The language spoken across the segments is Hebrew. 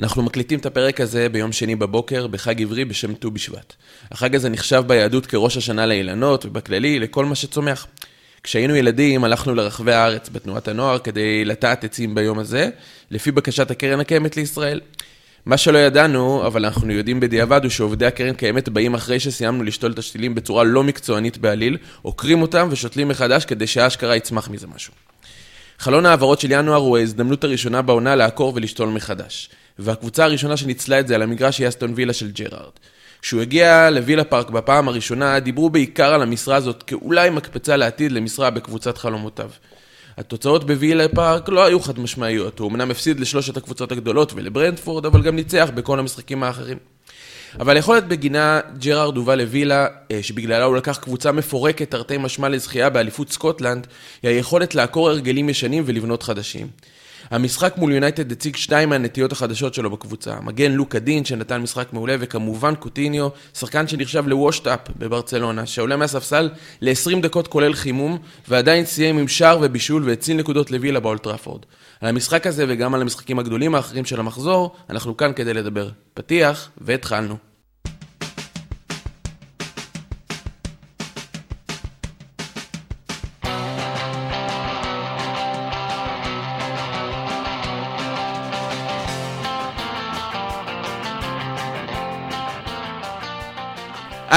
אנחנו מקליטים את הפרק הזה ביום שני בבוקר, בחג עברי בשם ט"ו בשבט. החג הזה נחשב ביהדות כראש השנה לאילנות, ובכללי לכל מה שצומח. כשהיינו ילדים הלכנו לרחבי הארץ בתנועת הנוער כדי לטעת עצים ביום הזה, לפי בקשת הקרן הקיימת לישראל. מה שלא ידענו, אבל אנחנו יודעים בדיעבד, הוא שעובדי הקרן קיימת באים אחרי שסיימנו לשתול את השתילים בצורה לא מקצוענית בעליל, עוקרים אותם ושותלים מחדש כדי שהאשכרה יצמח מזה משהו. חלון העברות של ינואר הוא ההזדמנות הראשונה בעונה לעקור ולשתול מחדש. והקבוצה הראשונה שניצלה את זה על המגרש היא אסטון וילה של ג'רארד. כשהוא הגיע לווילה פארק בפעם הראשונה, דיברו בעיקר על המשרה הזאת כאולי מקפצה לעתיד למשרה בקבוצת חלומותיו. התוצאות בווילה פארק לא היו חד משמעיות, הוא אמנם הפסיד לשלושת הקבוצות הגדולות ולברנטפורד, אבל גם ניצח בכל המשחקים האחרים. אבל היכולת בגינה ג'רארד הובא לווילה, אה, שבגללה הוא לקח קבוצה מפורקת תרתי משמע לזכייה באליפות סקוטלנד, היא היכולת לעקור הרגלים ישנים ולבנות חדשים. המשחק מול יונייטד הציג שתיים מהנטיות החדשות שלו בקבוצה. מגן לוקה דין שנתן משחק מעולה, וכמובן קוטיניו, שחקן שנחשב לוושט-אפ בברצלונה, שעולה מהספסל ל-20 דקות כולל חימום, ועדיין סיים עם שער ובישול והציל נקודות לווילה באולטראפורד. על המשחק הזה וגם על המשחקים הגדולים האחרים של המחזור, אנחנו כאן כדי לדבר. פתיח, והתחלנו.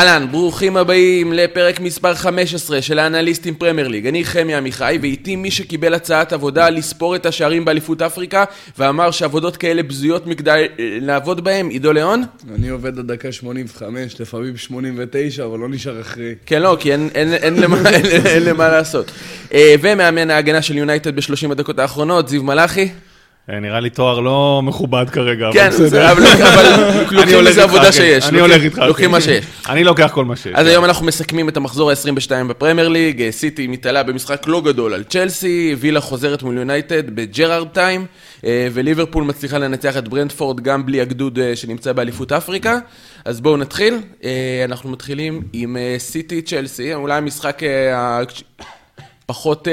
אהלן, ברוכים הבאים לפרק מספר 15 של האנליסטים פרמייר ליג. אני חמי עמיחי, ואיתי מי שקיבל הצעת עבודה לספור את השערים באליפות אפריקה, ואמר שעבודות כאלה בזויות מכדי לעבוד בהם, עידו ליאון? אני עובד עד דקה 85, לפעמים 89, אבל לא נשאר אחרי. כן, לא, כי אין, אין, אין, למה, אין, אין למה לעשות. אה, ומאמן ההגנה של יונייטד בשלושים הדקות האחרונות, זיו מלאכי. אה, נראה לי תואר לא מכובד כרגע, כן, אבל בסדר. אבל אבל לוקחים מזה עבודה כן. שיש. אני הולך איתך. לוקחים מה שיש. אני לוקח כל מה שיש. אז היום אנחנו מסכמים את המחזור ה-22 בפרמייר ליג, אה, סיטי מתעלה במשחק לא גדול על צ'לסי, וילה חוזרת מול יונייטד בג'רארד time, אה, וליברפול מצליחה לנצח את ברנטפורד גם בלי הגדוד שנמצא באליפות אפריקה. אז בואו נתחיל, אנחנו מתחילים עם סיטי צ'לסי, אולי המשחק פחות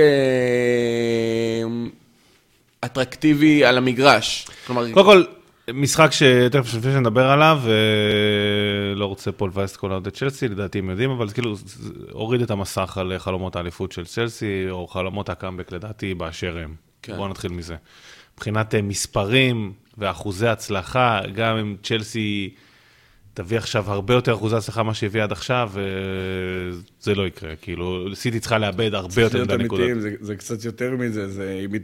אטרקטיבי על המגרש. כלומר, קודם כל, משחק שתכף לפני שנדבר עליו, אה, לא רוצה פה לבאס את כל האוהדי צ'לסי, לדעתי הם יודעים, אבל זה כאילו זה הוריד את המסך על חלומות האליפות של צ'לסי, או חלומות הקאמבק לדעתי באשר הם. כן. בואו נתחיל מזה. מבחינת אה, מספרים ואחוזי הצלחה, גם אם צ'לסי תביא עכשיו הרבה יותר אחוזי הצלחה ממה שהביא עד עכשיו, אה, זה לא יקרה. כאילו, סיטי צריכה לאבד הרבה צריך יותר להיות מדי נקודות. אמיתיים, זה, זה קצת יותר מזה, זה אם היא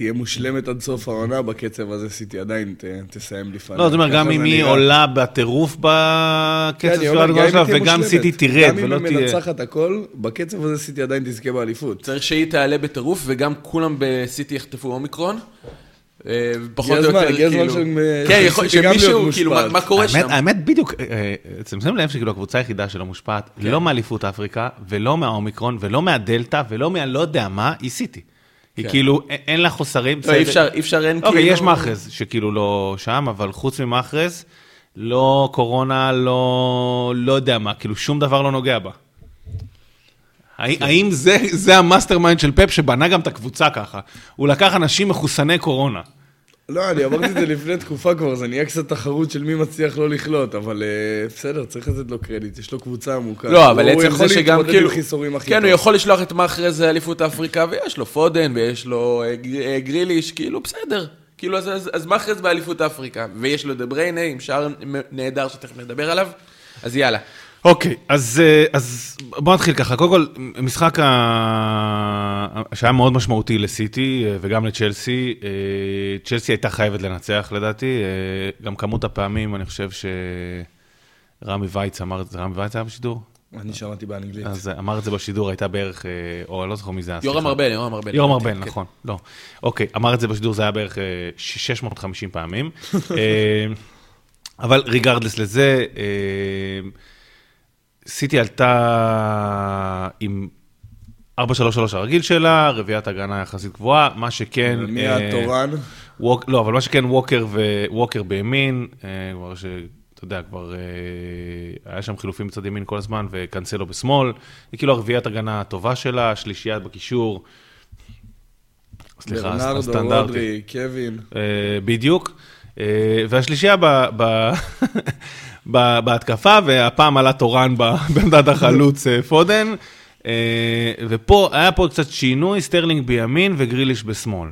תהיה מושלמת עד סוף העונה, בקצב הזה סיטי עדיין ת, תסיים לפעמים. לא, זאת אומרת, גם אם היא נראה. עולה בטירוף בקצב אני של גם שלה, תהיה וגם סיטי תרד, ולא גם אם היא תהיה... מנצחת הכל, בקצב הזה סיטי עדיין תזכה באליפות. צריך שהיא תעלה בטירוף, וגם כולם בסיטי יחטפו אומיקרון. אה, פחות או יותר, הגיע הזמן כאילו... כן, יכול, שמישהו, כאילו, מה, קורה שם? האמת בדיוק, אה, אה, אתם שמים לב שכאילו הקבוצה היחידה שלא מושפעת, כן. לא מאליפות אפריקה, ולא מהאומיקרון, ולא מהדלתא, ולא מהלא יודע מה, היא סיטי. היא כן. כאילו, אין לה חוסרים. לא, אי אפשר, אי אפשר, אין אוקיי, כאילו... יש מחרז שכאילו לא שם, אבל חוץ ממחרז, לא קורונה, לא לא יודע מה, כאילו שום דבר לא נוגע בה. האם- כן. האם זה- זה ה mastermind של פפ שבנה גם את הקבוצה ככה? הוא לקח אנשים מחוסני קורונה. לא, אני אמרתי את זה לפני תקופה כבר, זה נהיה קצת תחרות של מי מצליח לא לחלות, אבל אה, בסדר, צריך לתת לו קרדיט, יש לו קבוצה עמוקה. לא, אבל הוא עצם יכול זה שגם להתמודד כאילו... עם חיסורים הכי כן, טוב. הוא יכול לשלוח את מאחרז לאליפות אפריקה, ויש לו פודן, ויש לו אה, אה, גריליש, כאילו, בסדר. כאילו, אז- אז אז מאחרז באליפות אפריקה, ויש לו דה בריינה עם שער נהדר שתכף נדבר עליו, אז יאללה. אוקיי, אז, אה, אז בוא נתחיל ככה. קודם כל, משחק ה... שהיה מאוד משמעותי לסיטי אה, וגם לצ'לסי. אה, צ'לסי הייתה חייבת לנצח לדעתי. גם כמות הפעמים, אני חושב שרמי וייץ אמר את זה, רמי וייץ היה בשידור? אני שמעתי באנגלית. אז אמר את זה בשידור, הייתה בערך, או אני לא זוכר מי זה היה. יורם. ארבל, יורם ארבל. יורם ארבל, כן, נכון, לא. אוקיי, אמר את זה בשידור, זה היה בערך אה, 650 פעמים. אבל ריגרדלס לזה, סיטי עלתה עם 4-3-3 הרגיל שלה, רביעיית הגנה יחסית גבוהה, מה שכן... מי אה, התורן? ווק, לא, אבל מה שכן, ווקר, ו, ווקר בימין, אה, כבר ש... אתה יודע, כבר אה, היה שם חילופים בצד ימין כל הזמן, וקנסלו בשמאל. היא כאילו הרביעיית הגנה הטובה שלה, שלישיית בקישור. סליחה, ברנרדו, הסטנדרטי. רודרי, קווין. בדיוק. והשלישייה ב- בהתקפה, והפעם עלה תורן בעמדת החלוץ אה, פודן. אה, ופה, היה פה קצת שינוי, סטרלינג בימין וגריליש בשמאל.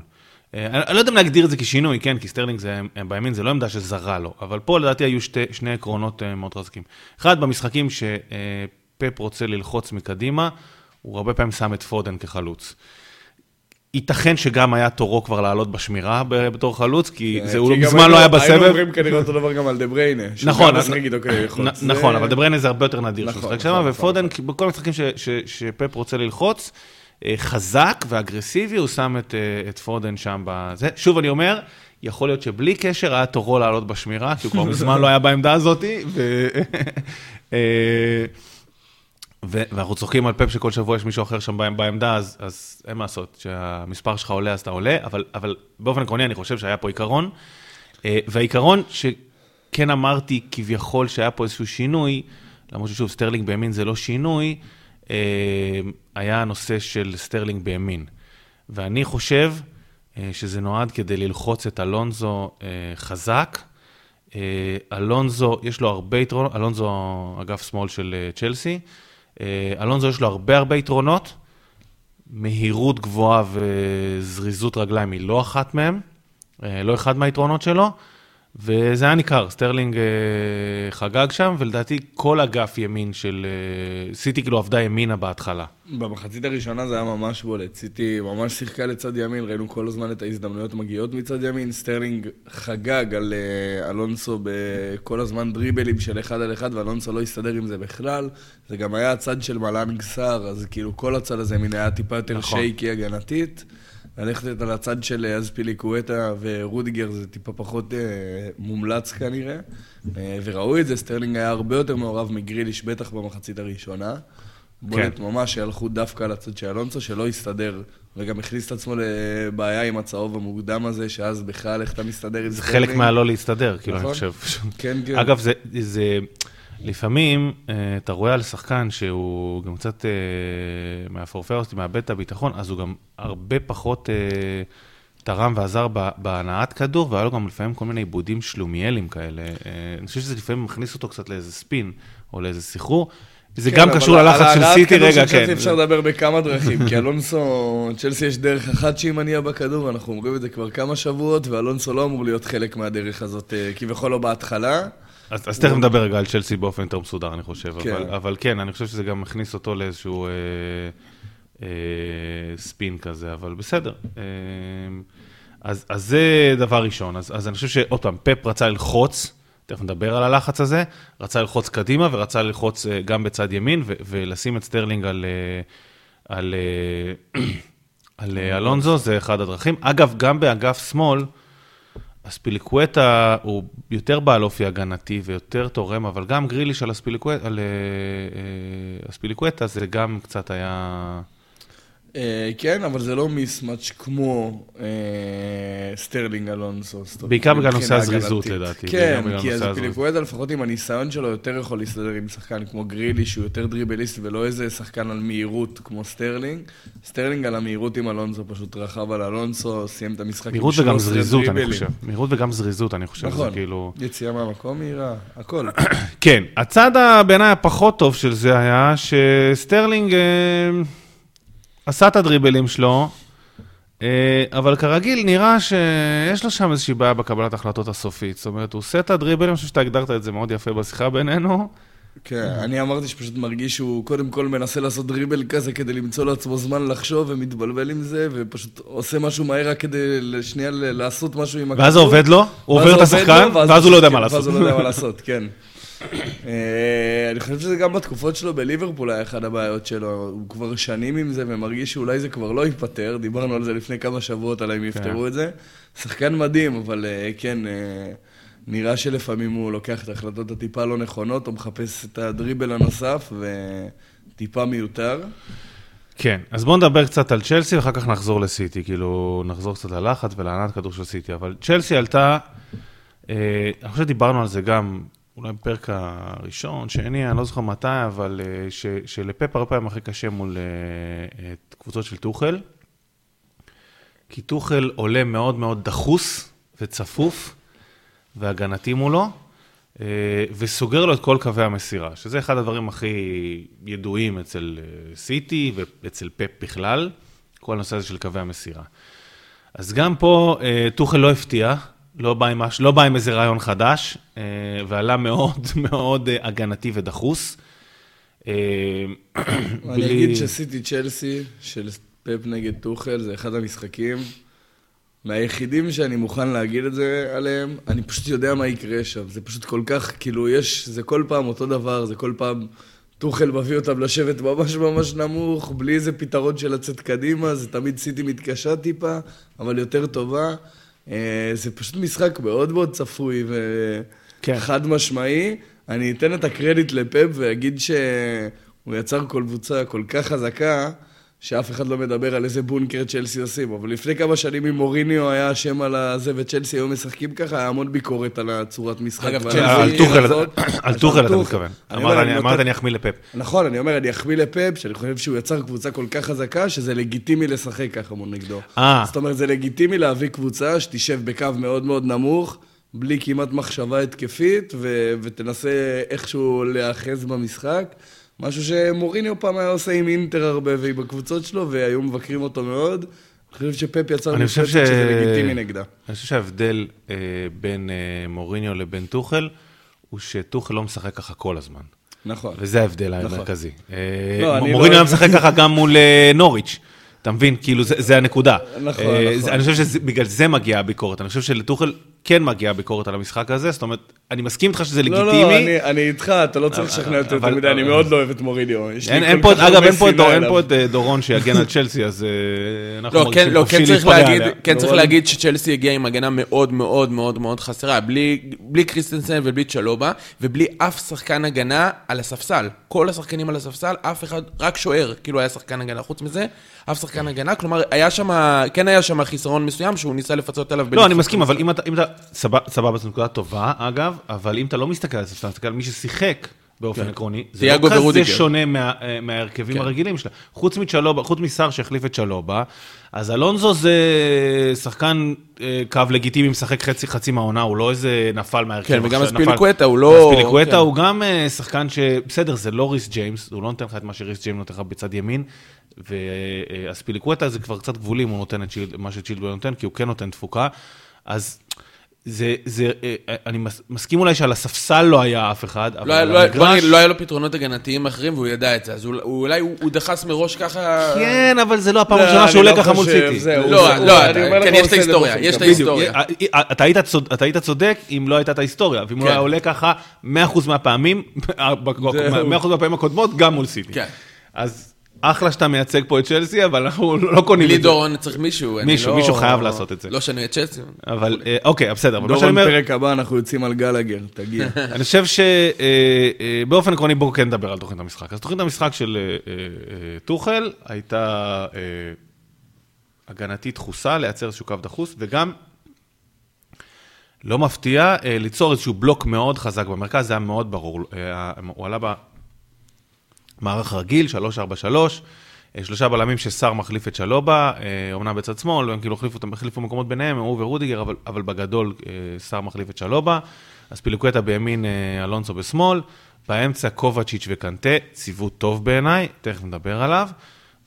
אה, אני לא יודע אם להגדיר את זה כשינוי, כן, כי סטרלינג זה, בימין זה לא עמדה שזרה לו, אבל פה לדעתי היו שתי, שני עקרונות מאוד חזקים. אחד, במשחקים שפפ רוצה ללחוץ מקדימה, הוא הרבה פעמים שם את פודן כחלוץ. ייתכן שגם היה תורו כבר לעלות בשמירה בתור חלוץ, כי זה הוא מזמן היינו- לא היה היינו בסבב. אומרים כנראה אותו דבר גם על דה בריינה. נכון, אוקיי, נכון, אבל דה בריינה זה הרבה יותר נדיר שהוא נכון, משחק נכון, שם, נכון, ופודן, נכון. בכל המשחקים שפפ רוצה ללחוץ, אה, חזק ואגרסיבי, הוא שם את, אה, את פודן שם בזה. שוב, אני אומר, יכול להיות שבלי קשר היה תורו לעלות בשמירה, כי הוא כבר מזמן לא היה בעמדה הזאת. אה, ואנחנו צוחקים על פפ שכל שבוע יש מישהו אחר שם בעמ- בעמדה, אז, אז אין מה לעשות, כשהמספר שלך עולה אז אתה עולה, אבל, אבל באופן עקרוני אני חושב שהיה פה עיקרון, אה, והעיקרון שכן אמרתי כביכול שהיה פה איזשהו שינוי, למרות ששוב סטרלינג בימין זה לא שינוי, אה, היה הנושא של סטרלינג בימין. ואני חושב אה, שזה נועד כדי ללחוץ את אלונזו חזק. אלונזו, יש לו הרבה יתרונות, אלונזו אגף שמאל של צ'לסי. אה, אלונזו יש לו הרבה הרבה יתרונות. מהירות גבוהה וזריזות רגליים היא לא אחת מהם, אה, לא אחד מהיתרונות שלו, וזה היה ניכר, סטרלינג אה, חגג שם, ולדעתי כל אגף ימין של אה, סיטי כאילו עבדה ימינה בהתחלה. במחצית הראשונה זה היה ממש בולט. סיטי ממש שיחקה לצד ימין, ראינו כל הזמן את ההזדמנויות מגיעות מצד ימין. סטרלינג חגג על אה, אלונסו כל הזמן דריבלים של אחד על אחד, ואלונסו לא הסתדר עם זה בכלל. זה גם היה הצד של מלאנג סאר, אז כאילו כל הצד הזה מן היה טיפה יותר נכון. שייקי הגנתית. ללכת על הצד של אה, אספיליקואטה ורודיגר זה טיפה פחות אה, מומלץ כנראה. אה, וראו את זה, סטרלינג היה הרבה יותר מעורב מגריליש, בטח במחצית הראשונה. בולט ממש שהלכו דווקא על הצד של אלונסו, שלא הסתדר, וגם הכניס את עצמו לבעיה עם הצהוב המוקדם הזה, שאז בכלל איך אתה מסתדר עם זה סטרלינג. חלק מהלא להסתדר, כאילו, אני נכון. חושב. כן, כן. אגב, זה, זה, לפעמים אה, אתה רואה על שחקן שהוא גם קצת אה, מהפורפר אותי, מאבד את הביטחון, אז הוא גם הרבה פחות אה, תרם ועזר בהנעת כדור, והיה לו גם לפעמים כל מיני עיבודים שלומיאליים כאלה. אני חושב שזה לפעמים מכניס אותו קצת לאיזה ספין, או לאיזה סחרור. זה כן, גם קשור על ללחץ של סיטי, רגע, של צ'לסי כן. אפשר לדבר בכמה דרכים, כי אלונסו, צ'לסי יש דרך אחת שהיא מניעה בכדור, אנחנו אומרים את זה כבר כמה שבועות, ואלונסו לא אמור להיות חלק מהדרך הזאת, כביכול לא בהתחלה. אז, אז תכף נדבר רגע על צ'לסי באופן יותר מסודר, אני חושב. כן. אבל, אבל כן, אני חושב שזה גם מכניס אותו לאיזשהו אה, אה, spin כזה, אבל בסדר. אה, אז, אז זה דבר ראשון. אז, אז אני חושב שעוד פעם, פפ רצה ללחוץ, תכף נדבר על הלחץ הזה, רצה ללחוץ קדימה ורצה ללחוץ אה, גם בצד ימין ו- ולשים את סטרלינג על, אה, על, אה, על אה, אלונסו, זה אחד הדרכים. אגב, גם באגף שמאל, אספיליקווטה הוא יותר בעל אופי הגנתי ויותר תורם, אבל גם גריליש על אספיליקווטה, אה, אה, זה גם קצת היה... אה, כן, אבל זה לא mismatch כמו אה, סטרלינג אלונסו. בעיקר בגלל נושא הזריזות. לדעתי, כן, כי אז. אספיליקווטה לפחות עם הניסיון שלו יותר יכול להסתדר עם שחקן כמו גריליש, שהוא יותר דריבליסט ולא איזה שחקן על מהירות כמו סטרלינג. סטרלינג על המהירות עם אלונסו, פשוט רכב על אלונסו, סיים את המשחק עם מהירות וגם 13 זריזות, אני דריבלים. חושב. מהירות וגם זריזות, אני חושב, נכון, כאילו... יציאה מהמקום מהירה, הכל. כן, הצד בעיניי הפחות טוב של זה היה שסטרלינג אה, עשה את הדריבלים שלו, אה, אבל כרגיל נראה שיש לו שם איזושהי בעיה בקבלת ההחלטות הסופית. זאת אומרת, הוא עושה את הדריבלים, אני חושב שאתה הגדרת את זה מאוד יפה בשיחה בינינו. כן, אני אמרתי שפשוט מרגיש שהוא קודם כל מנסה לעשות דריבל כזה כדי למצוא לעצמו זמן לחשוב ומתבלבל עם זה, ופשוט עושה משהו מהר רק כדי לשנייה ל- לעשות משהו עם הכדור. ואז זה עובד לו, הוא ואז עובר את השחקן, ואז הוא לא יודע כן, מה ואז לעשות. הוא לא יודע מה לעשות, כן. אה, אני חושב שזה גם בתקופות שלו בליברפול היה אחד הבעיות שלו, הוא כבר שנים עם זה ומרגיש שאולי זה כבר לא ייפתר, דיברנו על זה לפני כמה שבועות, על האם יפתרו את זה. שחקן מדהים, אבל אה, כן, אה, נראה שלפעמים הוא לוקח את ההחלטות הטיפה לא נכונות, הוא מחפש את הדריבל הנוסף וטיפה מיותר. כן, אז בואו נדבר קצת על צ'לסי ואחר כך נחזור לסיטי, כאילו נחזור קצת ללחץ ולענת כדור של סיטי, אבל צ'לסי עלתה, אה, אני חושב שדיברנו על זה גם, אולי בפרק הראשון, שני, אני לא זוכר מתי, אבל אה, ש, שלפפ הרבה פעמים הכי קשה מול אה, את קבוצות של טוחל, כי טוחל עולה מאוד מאוד דחוס וצפוף, והגנתי מולו, אה, וסוגר לו את כל קווי המסירה, שזה אחד הדברים הכי ידועים אצל סיטי ואצל פפ בכלל, כל הנושא הזה של קווי המסירה. אז גם פה טוחל לא הפתיע, לא בא, עם, לא בא עם איזה רעיון חדש, ועלה מאוד מאוד הגנתי ודחוס. אני אגיד שסיטי צ'לסי של פפ נגד טוחל זה אחד המשחקים מהיחידים שאני מוכן להגיד את זה עליהם, אני פשוט יודע מה יקרה שם. זה פשוט כל כך, כאילו, יש, זה כל פעם אותו דבר, זה כל פעם טוחל מביא אותם לשבת ממש ממש נמוך, בלי איזה פתרון של לצאת קדימה, זה תמיד סיטי מתקשה טיפה, אבל יותר טובה. אה, זה פשוט משחק מאוד מאוד צפוי וחד כן. משמעי. אני אתן את הקרדיט לפפ ואגיד שהוא יצר כל קבוצה כל כך חזקה. שאף אחד לא מדבר על איזה בונקר צ'לסי עושים, אבל לפני כמה שנים אם מוריניו היה אשם על הזה וצ'לסי היו משחקים ככה, היה המון ביקורת על הצורת משחק. אגב, על טוחל אתה מתכוון. אמרת אני אחמיא לפפ. נכון, אני אומר, אני אחמיא לפפ, שאני חושב שהוא יצר קבוצה כל כך חזקה, שזה לגיטימי לשחק ככה מול נגדו. אה. זאת אומרת, זה לגיטימי להביא קבוצה שתשב בקו מאוד מאוד נמוך. בלי כמעט מחשבה התקפית, ותנסה איכשהו להיאחז במשחק. משהו שמוריניו פעם היה עושה עם אינטר הרבה ועם הקבוצות שלו, והיו מבקרים אותו מאוד. אני חושב שפפ יצר נפשט ש... שזה לגיטימי נגדה. אני חושב שההבדל אה, בין אה, מוריניו לבין טוחל, הוא שטוחל לא משחק ככה כל הזמן. נכון. וזה ההבדל נכון. המרכזי. אה, לא, מוריניו לא... היה משחק ככה גם מול אה, נוריץ'. אתה מבין? כאילו, זה, זה הנקודה. נכון, אה, נכון. אני חושב שבגלל זה מגיעה הביקורת. אני חושב שלטוחל כן מגיעה ביקורת על המשחק הזה, זאת אומרת, אני מסכים איתך שזה לגיטימי. לא, לא, אני, אני איתך, אתה לא צריך לשכנע יותר יותר מדי, אני מאוד לא אוהב את מורידיו. אין, אין פה, אגב, אין פה, דור, אין פה את אה, דורון שיגן על צ'לסי, אז אה, אנחנו לא, כן, לא, כן צריך להגיד, כן צריך להגיד שצ'לסי הגיע עם הגנה מאוד מאוד מאוד מאוד חסרה, בלי, בלי קריסטנסן ובלי צ'לובה, ובלי אף שחקן הגנה על הספסל. כל השחקנים על הספסל, אף אחד, רק שוער, כאילו היה שחקן הגנה. חוץ מזה, אף שחקן הגנה, כלומר, היה שם, כן היה שם חיסרון מסוים שהוא ניסה לפצות עליו. לא, אני מסכים, אבל אם אתה, אם אתה, סבבה, זו נקודה טובה, אגב, אבל אם אתה לא מסתכל על זה, אתה מסתכל על מי ששיחק באופן כן. עקרוני, זה לא כזה שונה מה, אה, מההרכבים כן. הרגילים שלה. חוץ מצ'לובה, חוץ משר שהחליף את צ'לובה, אז אלונזו זה שחקן אה, קו לגיטימי, משחק חצי חצי מהעונה, הוא לא איזה נפל מההרכב. כן, וגם אספיליקווטה הוא לא... אספיליקווטה כן. הוא גם אה, שחקן ש... בסדר, זה לא ריס ג'יימס, הוא לא נותן לך את מה שריס ג'יימס נותן לך בצד ימין, ואספיליקווטה זה כבר קצת גבולי אם הוא נותן את מה שצ'ילדווי נותן, כי הוא כן נותן תפוקה. אז זה, זה, אה, אני מסכים אולי שעל הספסל לא היה אף אחד, אבל לא, על לא, המגרש... לא, לא היה לו פתרונות הגנתיים אחרים והוא ידע את זה, אז הוא, אולי הוא, הוא דחס מראש ככה... כן, אבל זה לא הפעם הראשונה שהוא עולה לא ככה מול סיטי. לא, לא, כן, יש את ההיסטוריה, יש את ההיסטוריה. אתה היית צודק אם לא הייתה את ההיסטוריה, ואם הוא כן. היה עולה ככה 100% מהפעמים, 100% מהפעמים הקודמות, גם מול סיטי. כן. אז אחלה שאתה מייצג פה את צ'לסי, אבל אנחנו לא קונים את זה. בלי דורון צריך מישהו. מישהו, מישהו חייב לעשות את זה. לא שאני את צ'לסי. אבל, אה, אוקיי, בסדר. דורון, פרק הבא אנחנו יוצאים על גלגר, תגיע. אני חושב שבאופן אה, אה, עקרוני בואו כן נדבר על תוכנית המשחק. אז תוכנית המשחק של טוחל הייתה הגנתית דחוסה, לייצר איזשהו קו דחוס, וגם לא מפתיע, ליצור איזשהו בלוק מאוד חזק במרכז, זה היה מאוד ברור. הוא עלה מערך רגיל, 343, אה, שלושה בלמים שסער מחליף את שלובה, אומנם אה, בצד שמאל, הם כאילו החליפו, החליפו מקומות ביניהם, הוא ורודיגר, אבל, אבל בגדול אה, סער מחליף את שלובה, אז פילוקטה בימין, אלונסו בשמאל, באמצע קובצ'יץ' וקנטה, ציוות טוב בעיניי, תכף נדבר עליו,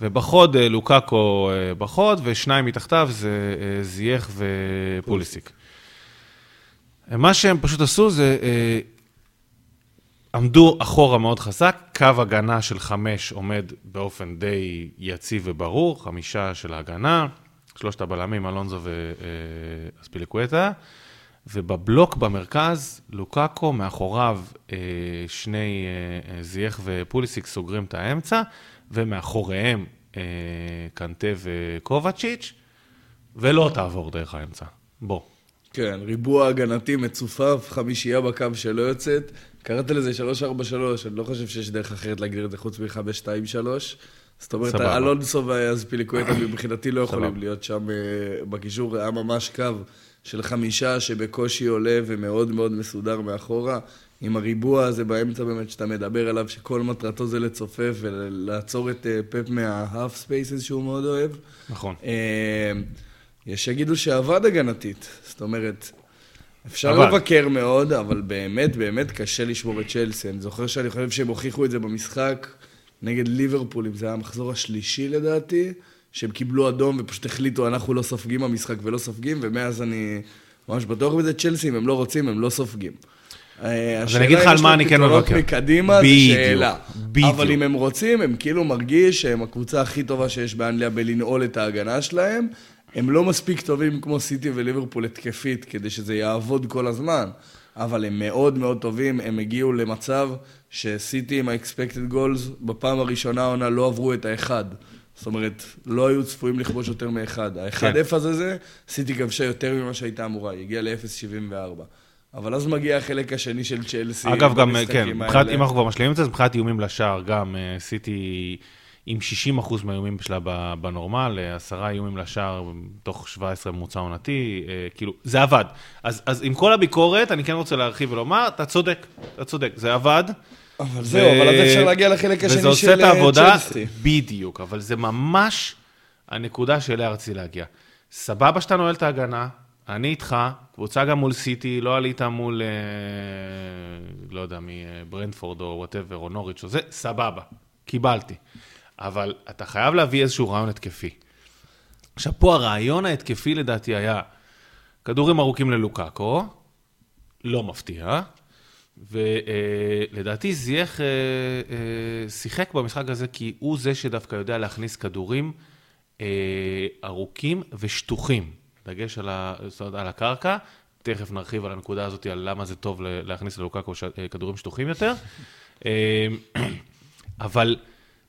ובחוד לוקאקו בחוד, ושניים מתחתיו זה זייח ופוליסיק. מה שהם פשוט עשו זה עמדו אחורה מאוד חזק, קו הגנה של חמש עומד באופן די יציב וברור, חמישה של ההגנה, שלושת הבלמים, אלונזו ואספיליקווטה, ובבלוק במרכז, לוקאקו, מאחוריו אה, שני אה, אה, זייח ופוליסיק סוגרים את האמצע, ומאחוריהם קנטה וקובצ'יץ', ולא תעבור דרך האמצע. בוא. כן, ריבוע הגנתי מצופף, חמישייה בקו שלא יוצאת. קראת לזה 343, אני לא חושב שיש דרך אחרת להגדיר את זה חוץ מ-523. זאת אומרת, אלונסו ואזפיליקווטה מבחינתי לא יכולים להיות שם אה, בקישור, היה ממש קו של חמישה שבקושי עולה ומאוד מאוד מסודר מאחורה. עם הריבוע הזה באמצע באמת שאתה מדבר עליו, שכל מטרתו זה לצופף ולעצור את אה, פפ מה-half spaces שהוא מאוד אוהב. נכון. אה, יש שיגידו שעבד הגנתית, זאת אומרת, אפשר אבל- לבקר מאוד, אבל באמת, באמת קשה לשמור את צ'לסי. אני זוכר שאני חושב שהם הוכיחו את זה במשחק נגד ליברפול, אם זה היה המחזור השלישי לדעתי, שהם קיבלו אדום ופשוט החליטו, אנחנו לא סופגים במשחק ולא סופגים, ומאז אני ממש בטוח בזה, צ'לסי, אם הם לא רוצים, הם לא סופגים. אה, אז אני אגיד לך על מה אני כן מבקר. השאלה אם יש לו פתרונות מקדימה, בדיוק, שאלה. בדיוק. אבל אם הם רוצים, הם כאילו מרגיש שהם הקבוצה הכי טובה שיש באנגליה בלנעול את ההגנה שלהם. הם לא מספיק טובים כמו סיטי וליברפול התקפית, כדי שזה יעבוד כל הזמן. אבל הם מאוד מאוד טובים, הם הגיעו למצב שסיטי עם ה-expected goals בפעם הראשונה העונה לא עברו את האחד. זאת אומרת, לא היו צפויים לכבוש יותר מאחד. האחד כן. אפס הזה, סיטי כבשה יותר ממה שהייתה אמורה, היא הגיעה ל-0.74. אבל אז מגיע החלק השני של צ'לסי. אגב, גם, כן, מבחינת. אם אנחנו כבר משלימים את זה, אז מבחינת איומים לשער, גם אה, סיטי עם 60% מהאיומים שלה בנורמל, אה, עשרה איומים לשער תוך 17 ממוצע עונתי, אה, כאילו, זה עבד. אז, אז עם כל הביקורת, אני כן רוצה להרחיב ולומר, אתה צודק, אתה צודק, זה עבד. אבל זהו, אבל אז אפשר להגיע לחלק השני וזה עושה של את אה, העבודה. בדיוק, אבל זה ממש הנקודה שאליה רציתי להגיע. סבבה שאתה נועל את ההגנה, אני איתך, קבוצה גם מול סיטי, לא עלית מול, לא יודע, מברנטפורד או whatever, או נוריץ' או זה, סבבה, קיבלתי. אבל אתה חייב להביא איזשהו רעיון התקפי. עכשיו, פה הרעיון ההתקפי לדעתי היה כדורים ארוכים ללוקאקו, לא מפתיע, ולדעתי זייח אה, אה, שיחק במשחק הזה כי הוא זה שדווקא יודע להכניס כדורים אה, ארוכים ושטוחים, דגש על, ה, אומרת, על הקרקע. תכף נרחיב על הנקודה הזאת, על למה זה טוב להכניס ללוקאקו אה, כדורים שטוחים יותר. אה, אבל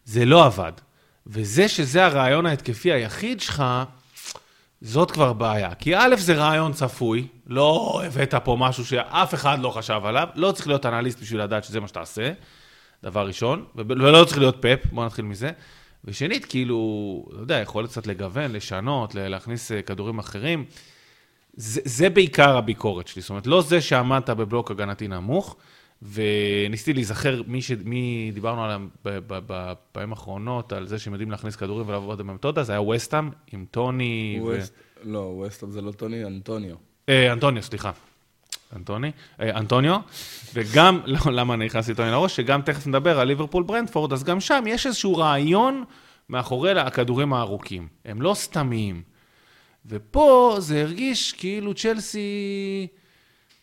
זה לא עבד. וזה שזה הרעיון ההתקפי היחיד שלך, זאת כבר בעיה. כי א', זה רעיון צפוי, לא הבאת פה משהו שאף אחד לא חשב עליו, לא צריך להיות אנליסט בשביל לדעת שזה מה שתעשה, דבר ראשון, ולא צריך להיות פאפ, בוא נתחיל מזה. ושנית, כאילו, אתה יודע, יכול קצת לגוון, לשנות, להכניס אה, כדורים אחרים. זה, זה בעיקר הביקורת שלי, זאת אומרת, לא זה שעמדת בבלוק הגנתי נמוך, וניסיתי להיזכר מי, ש... מי דיברנו עליהם ב- ב- ב- בפעמים האחרונות, על זה שהם יודעים להכניס כדורים ולעבוד עם המתודה, זה היה וסטאם עם טוני ו... ווסט- לא, ווסטהאם זה לא טוני, אנטוניו. אה, אנטוניו, סליחה. אנטוני, אה, אנטוניו, וגם, לא, למה אני נכנסתי טוני לראש, שגם תכף נדבר על ליברפול ברנדפורד, אז גם שם יש איזשהו רעיון מאחורי הכדורים הארוכים. הם לא סתמיים. ופה זה הרגיש כאילו צ'לסי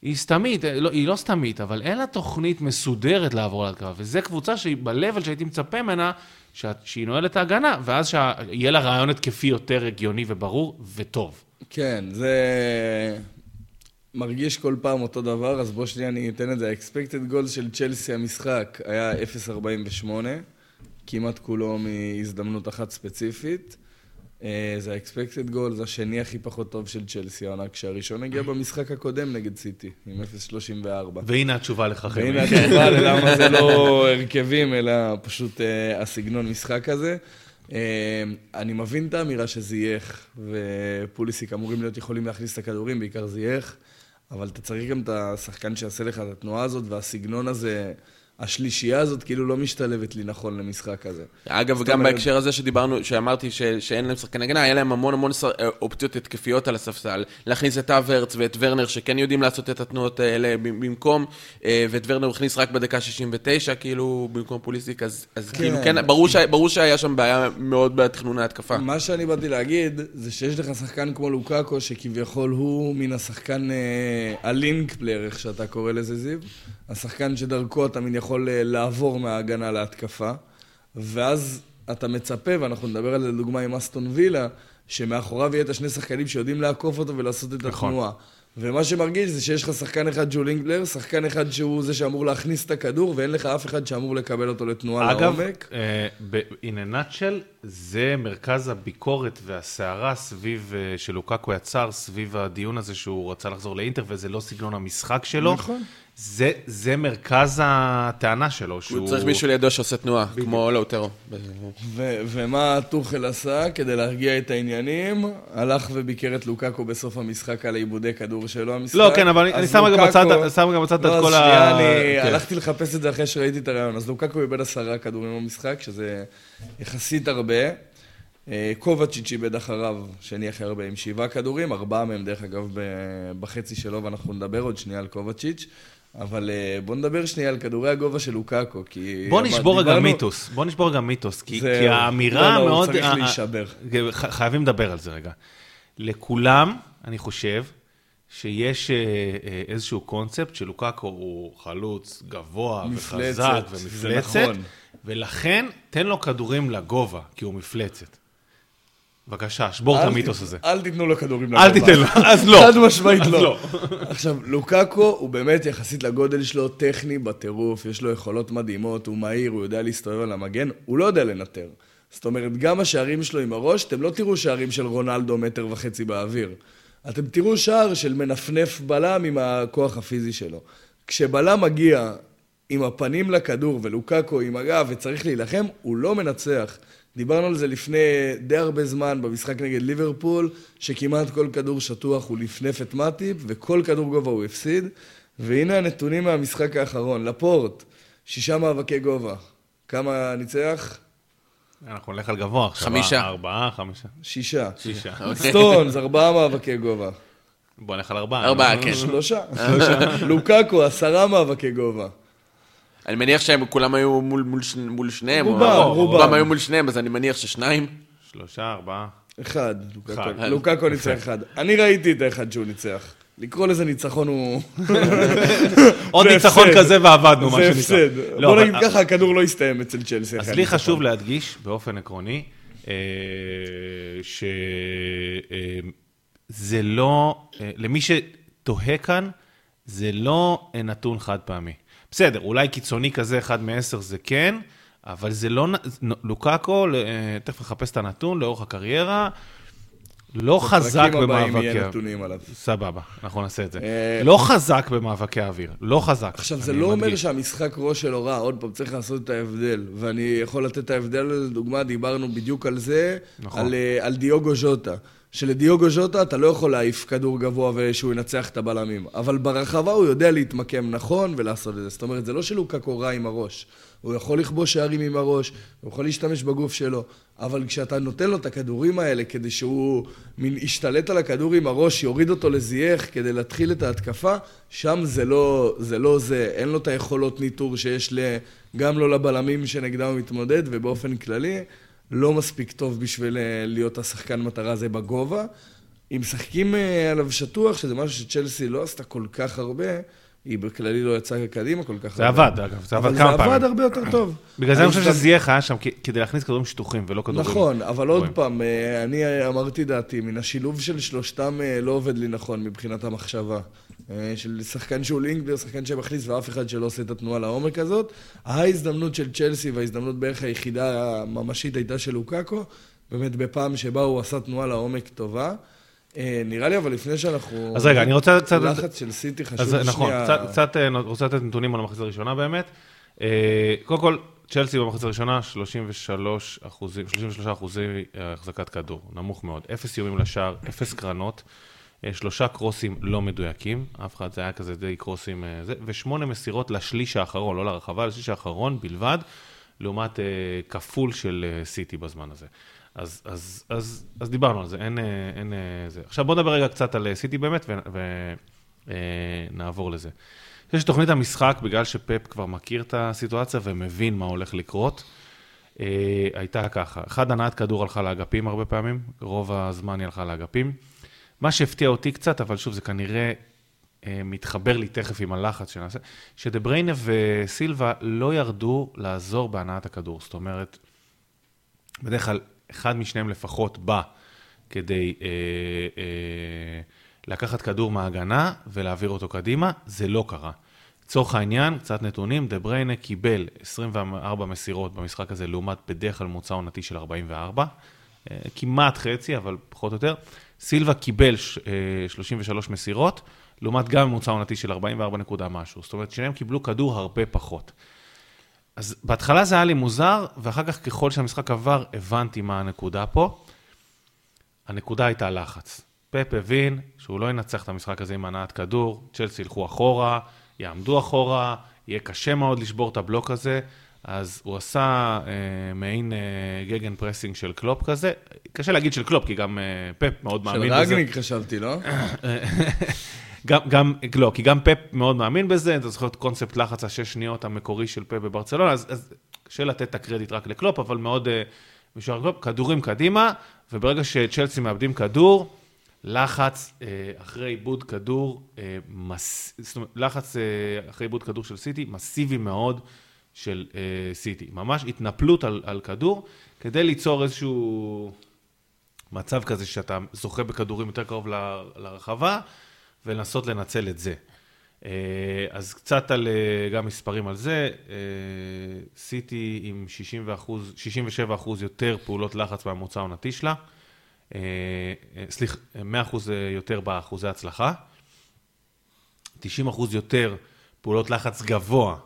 היא סתמית, אה, לא, היא לא סתמית, אבל אין לה תוכנית מסודרת לעבור להתקפה, וזו קבוצה שהיא ב-level שהייתי מצפה ממנה, שה- שהיא נועלת ההגנה, ואז שיהיה לה רעיון התקפי יותר הגיוני וברור וטוב. כן, זה מרגיש כל פעם אותו דבר, אז בוא שנייה אני אתן את זה. ה-expected goal של צ'לסי המשחק היה 0.48, כמעט כולו מהזדמנות אחת ספציפית. אה, זה ה-expected goal, זה השני הכי פחות טוב של צ'לסי העונה, כשהראשון הגיע במשחק הקודם נגד סיטי, עם 0.34. והנה התשובה לך, חמי. והנה התשובה ללמה זה לא הרכבים, אלא פשוט אה, הסגנון משחק הזה. אה, אני מבין את האמירה שזייח ופוליסיק אמורים להיות יכולים להכניס את הכדורים, בעיקר זייח, אבל אתה צריך גם את השחקן שיעשה לך את התנועה הזאת, והסגנון הזה, השלישייה הזאת כאילו לא משתלבת לי נכון למשחק הזה. אגב, גם אומרת- בהקשר הזה שדיברנו, שאמרתי ש, שאין להם שחקן הגנה, היה להם המון המון שר- אופציות התקפיות על הספסל. להכניס את אברץ ואת ורנר, שכן יודעים לעשות את התנועות האלה במקום, אה, ואת ורנר הוא הכניס רק בדקה 69, כאילו, במקום פוליסיק, אז, אז כן. כאילו, כן, ברור, שה, ברור שהיה שם בעיה מאוד בתכנון ההתקפה. מה שאני באתי להגיד, זה שיש לך שחקן כמו לוקאקו, שכביכול הוא מן השחקן אה, ה link player, איך שאתה קורא לזה, זיו. השחקן שדרכו אתה מן יכול אה, לעבור מההגנה להתקפה. ואז אתה מצפה, ואנחנו נדבר על זה לדוגמה עם אסטון וילה, שמאחוריו יהיה את השני שחקנים שיודעים לעקוף אותו ולעשות את נכון. התנועה. ומה שמרגיש זה שיש לך שחקן אחד שהוא link player, שחקן אחד שהוא זה שאמור להכניס את הכדור, ואין לך אף אחד שאמור לקבל אותו לתנועה אגב, לעומק. אה, ב- in a nutshell, זה מרכז הביקורת והסערה סביב, אה, שלוקקו יצר, סביב הדיון הזה שהוא רצה לחזור לאינטר, וזה לא סגנון המשחק שלו. נכון. זה, זה מרכז הטענה שלו, שהוא... הוא צריך מישהו לידו שעושה תנועה, כמו לאוטרו. ו- ומה טוחל עשה כדי להרגיע את העניינים? הלך וביקר את לוקאקו בסוף המשחק על עיבודי כדור שלו המשחק. לא, כן, אבל אני- שם רגע בצד- את לא, כל ה- שנייה, אני כן. הלכתי לחפש את זה אחרי שראיתי את הרעיון. אז לוקאקו איבד עשרה כדורים במשחק, שזה יחסית הרבה. אה, קובצ'יץ' איבד אחריו, שני הכי הרבה עם שבעה כדורים, ארבעה מהם דרך אגב בחצי שלו, ואנחנו נדבר עוד שנייה על קובצ'יץ'. אבל אה, בוא נדבר שנייה על כדורי הגובה של לוקאקו, כי... בוא נשבור רגע מיתוס, בוא נשבור רגע מיתוס, כי, כי האמירה לא, לא, מאוד... הוא צריך להישבר. חייבים לדבר על זה רגע. לכולם, אני חושב, שיש איזשהו קונספט שלוקאקו הוא חלוץ גבוה מפלצת, וחזק ומפלצת, נכון. ולכן תן לו כדורים לגובה, כי הוא מפלצת. בבקשה, שבור את המיתוס הזה. אל תיתנו לו כדורים לגובה. אל תיתן לו, אז לא. חד משמעית לא. עכשיו, לוקאקו הוא באמת יחסית לגודל שלו טכני בטירוף, יש לו יכולות מדהימות, הוא מהיר, הוא יודע להסתובב על המגן, הוא לא יודע לנטר. זאת אומרת, גם השערים שלו עם הראש, אתם לא תראו שערים של רונלדו מטר וחצי באוויר. אתם תראו שער של מנפנף בלם עם הכוח הפיזי שלו. כשבלם מגיע עם הפנים לכדור ולוקאקו עם הגב וצריך להילחם, הוא לא מנצח. דיברנו על זה לפני די הרבה זמן במשחק נגד ליברפול, שכמעט כל כדור שטוח הוא לפנף את מאטיפ, וכל כדור גובה הוא הפסיד. והנה הנתונים מהמשחק האחרון. לפורט, שישה מאבקי גובה. כמה ניצח? אנחנו נלך על גבוה עכשיו. חמישה. ארבעה, חמישה. שישה. שישה. סטונס, ארבעה מאבקי גובה. בוא נלך על ארבעה. ארבעה, כן. שלושה. לוקאקו, עשרה מאבקי גובה. אני מניח שהם כולם היו מול, מול, מול שניהם. רובם, או, רובם. רובם היו מול שניהם, אז אני מניח ששניים. שלושה, ארבעה. אחד. לוקאקו- אחד. לוקאקו ניצח אחד. אני ראיתי את האחד שהוא ניצח. לקרוא לזה ניצחון הוא... עוד זה ניצחון. כזה ועבדנו, מה זה שנקרא. הפסד. לא, בוא נגיד ככה, הכדור לא הסתיים אצל צ'לסי. אז לי. חשוב להדגיש באופן עקרוני, שזה לא, אה, למי שתוהה כאן, זה לא אה, נתון חד פעמי. בסדר, אולי קיצוני כזה, אחד מעשר זה כן, אבל זה לא, לוקאקו, אה, תכף נחפש את הנתון, לאורך הקריירה, לא חזק במאבקי... עליו. סבבה, אנחנו נעשה את זה. אה, לא חזק במאבקי האוויר, לא חזק. עכשיו, זה לא אומר. שהמשחק ראש שלו רע, עוד פעם, צריך לעשות את ההבדל. ואני יכול לתת את ההבדל, לדוגמה, דיברנו בדיוק על זה, נכון. על, אה, על דיוגו ז'וטה. שלדיוגו ז'וטה אתה לא יכול להעיף כדור גבוה ושהוא ינצח את הבלמים. אבל ברחבה הוא יודע להתמקם נכון ולעשות את זה. זאת אומרת, זה לא שלוקאקו רע עם הראש. הוא יכול לכבוש שערים עם הראש, הוא יכול להשתמש בגוף שלו, אבל כשאתה נותן לו את הכדורים האלה כדי שהוא מין ישתלט על הכדור עם הראש, יוריד אותו לזייח כדי להתחיל את ההתקפה, שם זה לא זה, לא זה. אין לו את היכולות ניטור שיש גם לא לבלמים שנגדם הוא מתמודד, ובאופן כללי, לא מספיק טוב בשביל אה, להיות השחקן מטרה הזה בגובה. אם משחקים אה, עליו שטוח, שזה משהו שצ'לסי לא עשתה כל כך הרבה, היא בכללי לא יצאה קדימה כל כך זה הרבה. עבד, אגב, זה עבד אבל כמה זה פעמים. עבד הרבה יותר טוב. בגלל זה אני חושב שזייח היה שם כדי להכניס כדורים שטוחים ולא כדורים... נכון, אבל עוד. פעם, אה, אני אמרתי דעתי, מן השילוב של שלושתם לא עובד לי נכון מבחינת המחשבה. אה, של שחקן שהוא לינקדר, שחקן שמכניס ואף אחד שלא עושה את התנועה לעומק הזאת. ההזדמנות של צ'לסי וההזדמנות בערך היחידה הממשית הייתה של לוקאקו, באמת בפעם שבה הוא עשה תנועה לעומק טובה. אה, נראה לי, אבל לפני שאנחנו... אז רגע, אני רוצה קצת... לחץ של סיטי חשוב אז שנייה... נכון, קצת- קצת אה, רוצה לתת נתונים על המחצית הראשונה באמת. אה, קודם כל, צ'לסי במחצית הראשונה, 33 אחוזים, 33 אחוזי אה, החזקת כדור, נמוך מאוד. אפס איומים לשער, אפס קרנות, אה, שלושה קרוסים לא מדויקים, אף אחד, זה היה כזה די קרוסים, אה, זה, ושמונה מסירות לשליש האחרון, לא לרחבה, לשליש האחרון בלבד, לעומת אה, כפול של אה, סיטי בזמן הזה. אז, אז, אז, אז דיברנו על זה, אין, אה, אין אה, זה. עכשיו בוא נדבר רגע קצת על אה, סיטי באמת, ונעבור לזה. אני חושב שתוכנית המשחק, בגלל שפפ כבר מכיר את הסיטואציה ומבין מה הולך לקרות, אה, הייתה ככה. אחד, הנעת כדור הלכה לאגפים הרבה פעמים, רוב הזמן היא הלכה לאגפים. מה שהפתיע אותי קצת, אבל שוב, זה כנראה אה, מתחבר לי תכף עם הלחץ שנעשה, שדה בריינה וסילבה לא ירדו לעזור בהנעת הכדור. זאת אומרת, בדרך כלל אחד משניהם לפחות בא כדי אה, אה, לקחת כדור מההגנה ולהעביר אותו קדימה, זה לא קרה. לצורך העניין, קצת נתונים, דה בריינה קיבל 24 מסירות במשחק הזה, לעומת בדרך כלל ממוצע עונתי של 44, אה, כמעט חצי, אבל פחות או יותר. סילבה קיבל ש- אה, 33 מסירות, לעומת גם ממוצע עונתי של 44 נקודה משהו. זאת אומרת, שניהם קיבלו כדור הרבה פחות. אז בהתחלה זה היה לי מוזר, ואחר כך ככל שהמשחק עבר, הבנתי מה הנקודה פה. הנקודה הייתה לחץ. פפ הבין שהוא לא ינצח את המשחק הזה עם הנעת כדור, צ'לסי ילכו אחורה, יעמדו אחורה, יהיה קשה מאוד לשבור את הבלוק הזה, אז הוא עשה אה, מעין אה, gegenpressing של קלופ כזה. קשה להגיד של קלופ, כי גם אה, פפ מאוד מאמין של בזה. רנגניק חשבתי, לא? גם, גם, לא, כי גם פפ מאוד מאמין בזה, אתה זוכר את קונספט לחץ השש שניות המקורי של פפ בברצלונה, אז, אז קשה לתת את הקרדיט רק לקלופ, אבל מאוד אה, משוער קלופ, כדורים קדימה, וברגע שצ'לסי מאבדים כדור, לחץ uh, אחרי עיבוד כדור, uh, מס, זאת אומרת, לחץ uh, אחרי עיבוד כדור של סיטי, מסיבי מאוד של uh, סיטי. ממש התנפלות על, על כדור, כדי ליצור איזשהו מצב כזה שאתה זוכה בכדורים יותר קרוב ל- לרחבה, ולנסות לנצל את זה. אה, אז קצת על, אה, גם מספרים על זה, אה, סיטי עם 60 אחוז, 67 אחוז יותר פעולות לחץ מהממוצע העונתי שלה, סליחה, 100 אחוז יותר באחוזי הצלחה, 90 אחוז יותר פעולות לחץ גבוה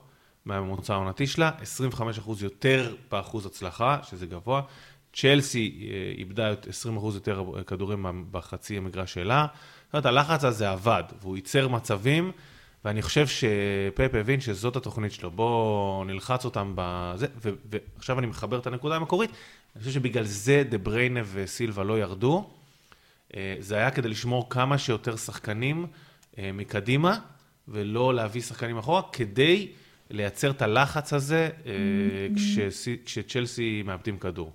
מהממוצע העונתי שלה, 25 אחוז יותר באחוז הצלחה, שזה גבוה. צ'לסי איבדה 20 אחוז יותר כדורים בחצי המגרש שלה. זאת אומרת, הלחץ הזה עבד, והוא ייצר מצבים, ואני חושב שפאפ הבין שזאת התוכנית שלו. בואו נלחץ אותם בזה, ו- ועכשיו אני מחבר את הנקודה המקורית. אני חושב שבגלל זה דה בריינה וסילבה לא ירדו. אה, זה היה כדי לשמור כמה שיותר שחקנים אה, מקדימה, ולא להביא שחקנים אחורה, כדי לייצר את הלחץ הזה אה, כשצ'לסי מאבדים כדור.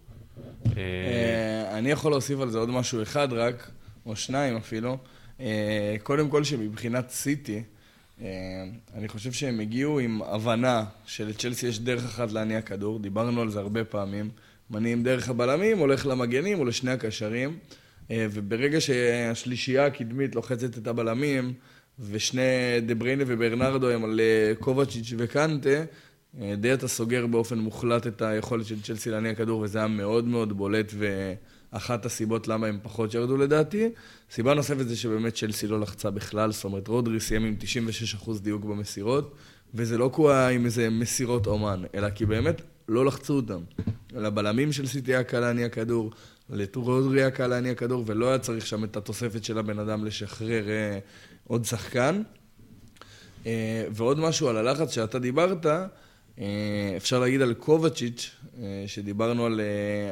אני יכול להוסיף על זה עוד משהו אחד רק, או שניים אפילו. אה, קודם כל שמבחינת סיטי, אה, אני חושב שהם הגיעו עם הבנה שלצ'לסי יש דרך אחת להניע כדור, דיברנו על זה הרבה פעמים. מניעים דרך הבלמים, הולך למגנים או לשני הקשרים, אה, וברגע שהשלישייה הקדמית לוחצת את הבלמים, ושני דה בריינה וברנרדו הם על קובצ'יץ' וקנטה, די אתה סוגר באופן מוחלט את היכולת של צ'לסי להניע כדור, וזה היה מאוד מאוד בולט ו... אחת הסיבות למה הם פחות ירדו לדעתי. סיבה נוספת זה שבאמת צ'לסי לא לחצה בכלל, זאת אומרת רודרי סיים עם 96% דיוק במסירות, וזה לא קורה עם איזה מסירות אומן, אלא כי באמת לא לחצו אותם. לבלמים של סיטי היה קל להניע כדור, לרודרי היה קל להניע כדור, ולא היה צריך שם את התוספת של הבן אדם לשחרר אה, עוד שחקן. אה, ועוד משהו על הלחץ שאתה דיברת, אה, אפשר להגיד על קובצ'יץ', אה, שדיברנו על,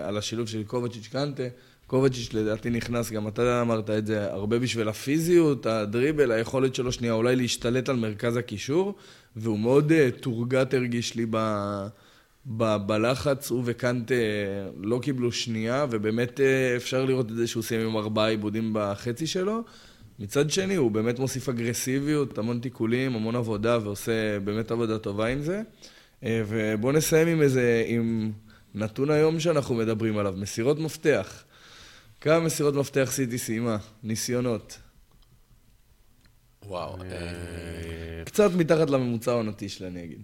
על השילוב של קובצ'יץ' קנטה. קובצ'יץ' לדעתי נכנס, גם אתה אמרת את זה, הרבה בשביל הפיזיות, הדריבל, היכולת שלו שנייה אולי להשתלט על מרכז הקישור, והוא מאוד תורגת הרגיש לי ב, ב, בלחץ, הוא וקנטה לא קיבלו שנייה, ובאמת אפשר לראות את זה שהוא סיים עם ארבעה עיבודים בחצי שלו. מצד שני, הוא באמת מוסיף אגרסיביות, המון תיקולים, המון עבודה, ועושה באמת עבודה טובה עם זה. אה, ובואו נסיים עם איזה, עם נתון היום שאנחנו מדברים עליו, מסירות מפתח. כמה מסירות מפתח סיטי סיימה? ניסיונות. וואו. אה, קצת מתחת לממוצע העונתי שלה, אני אגיד.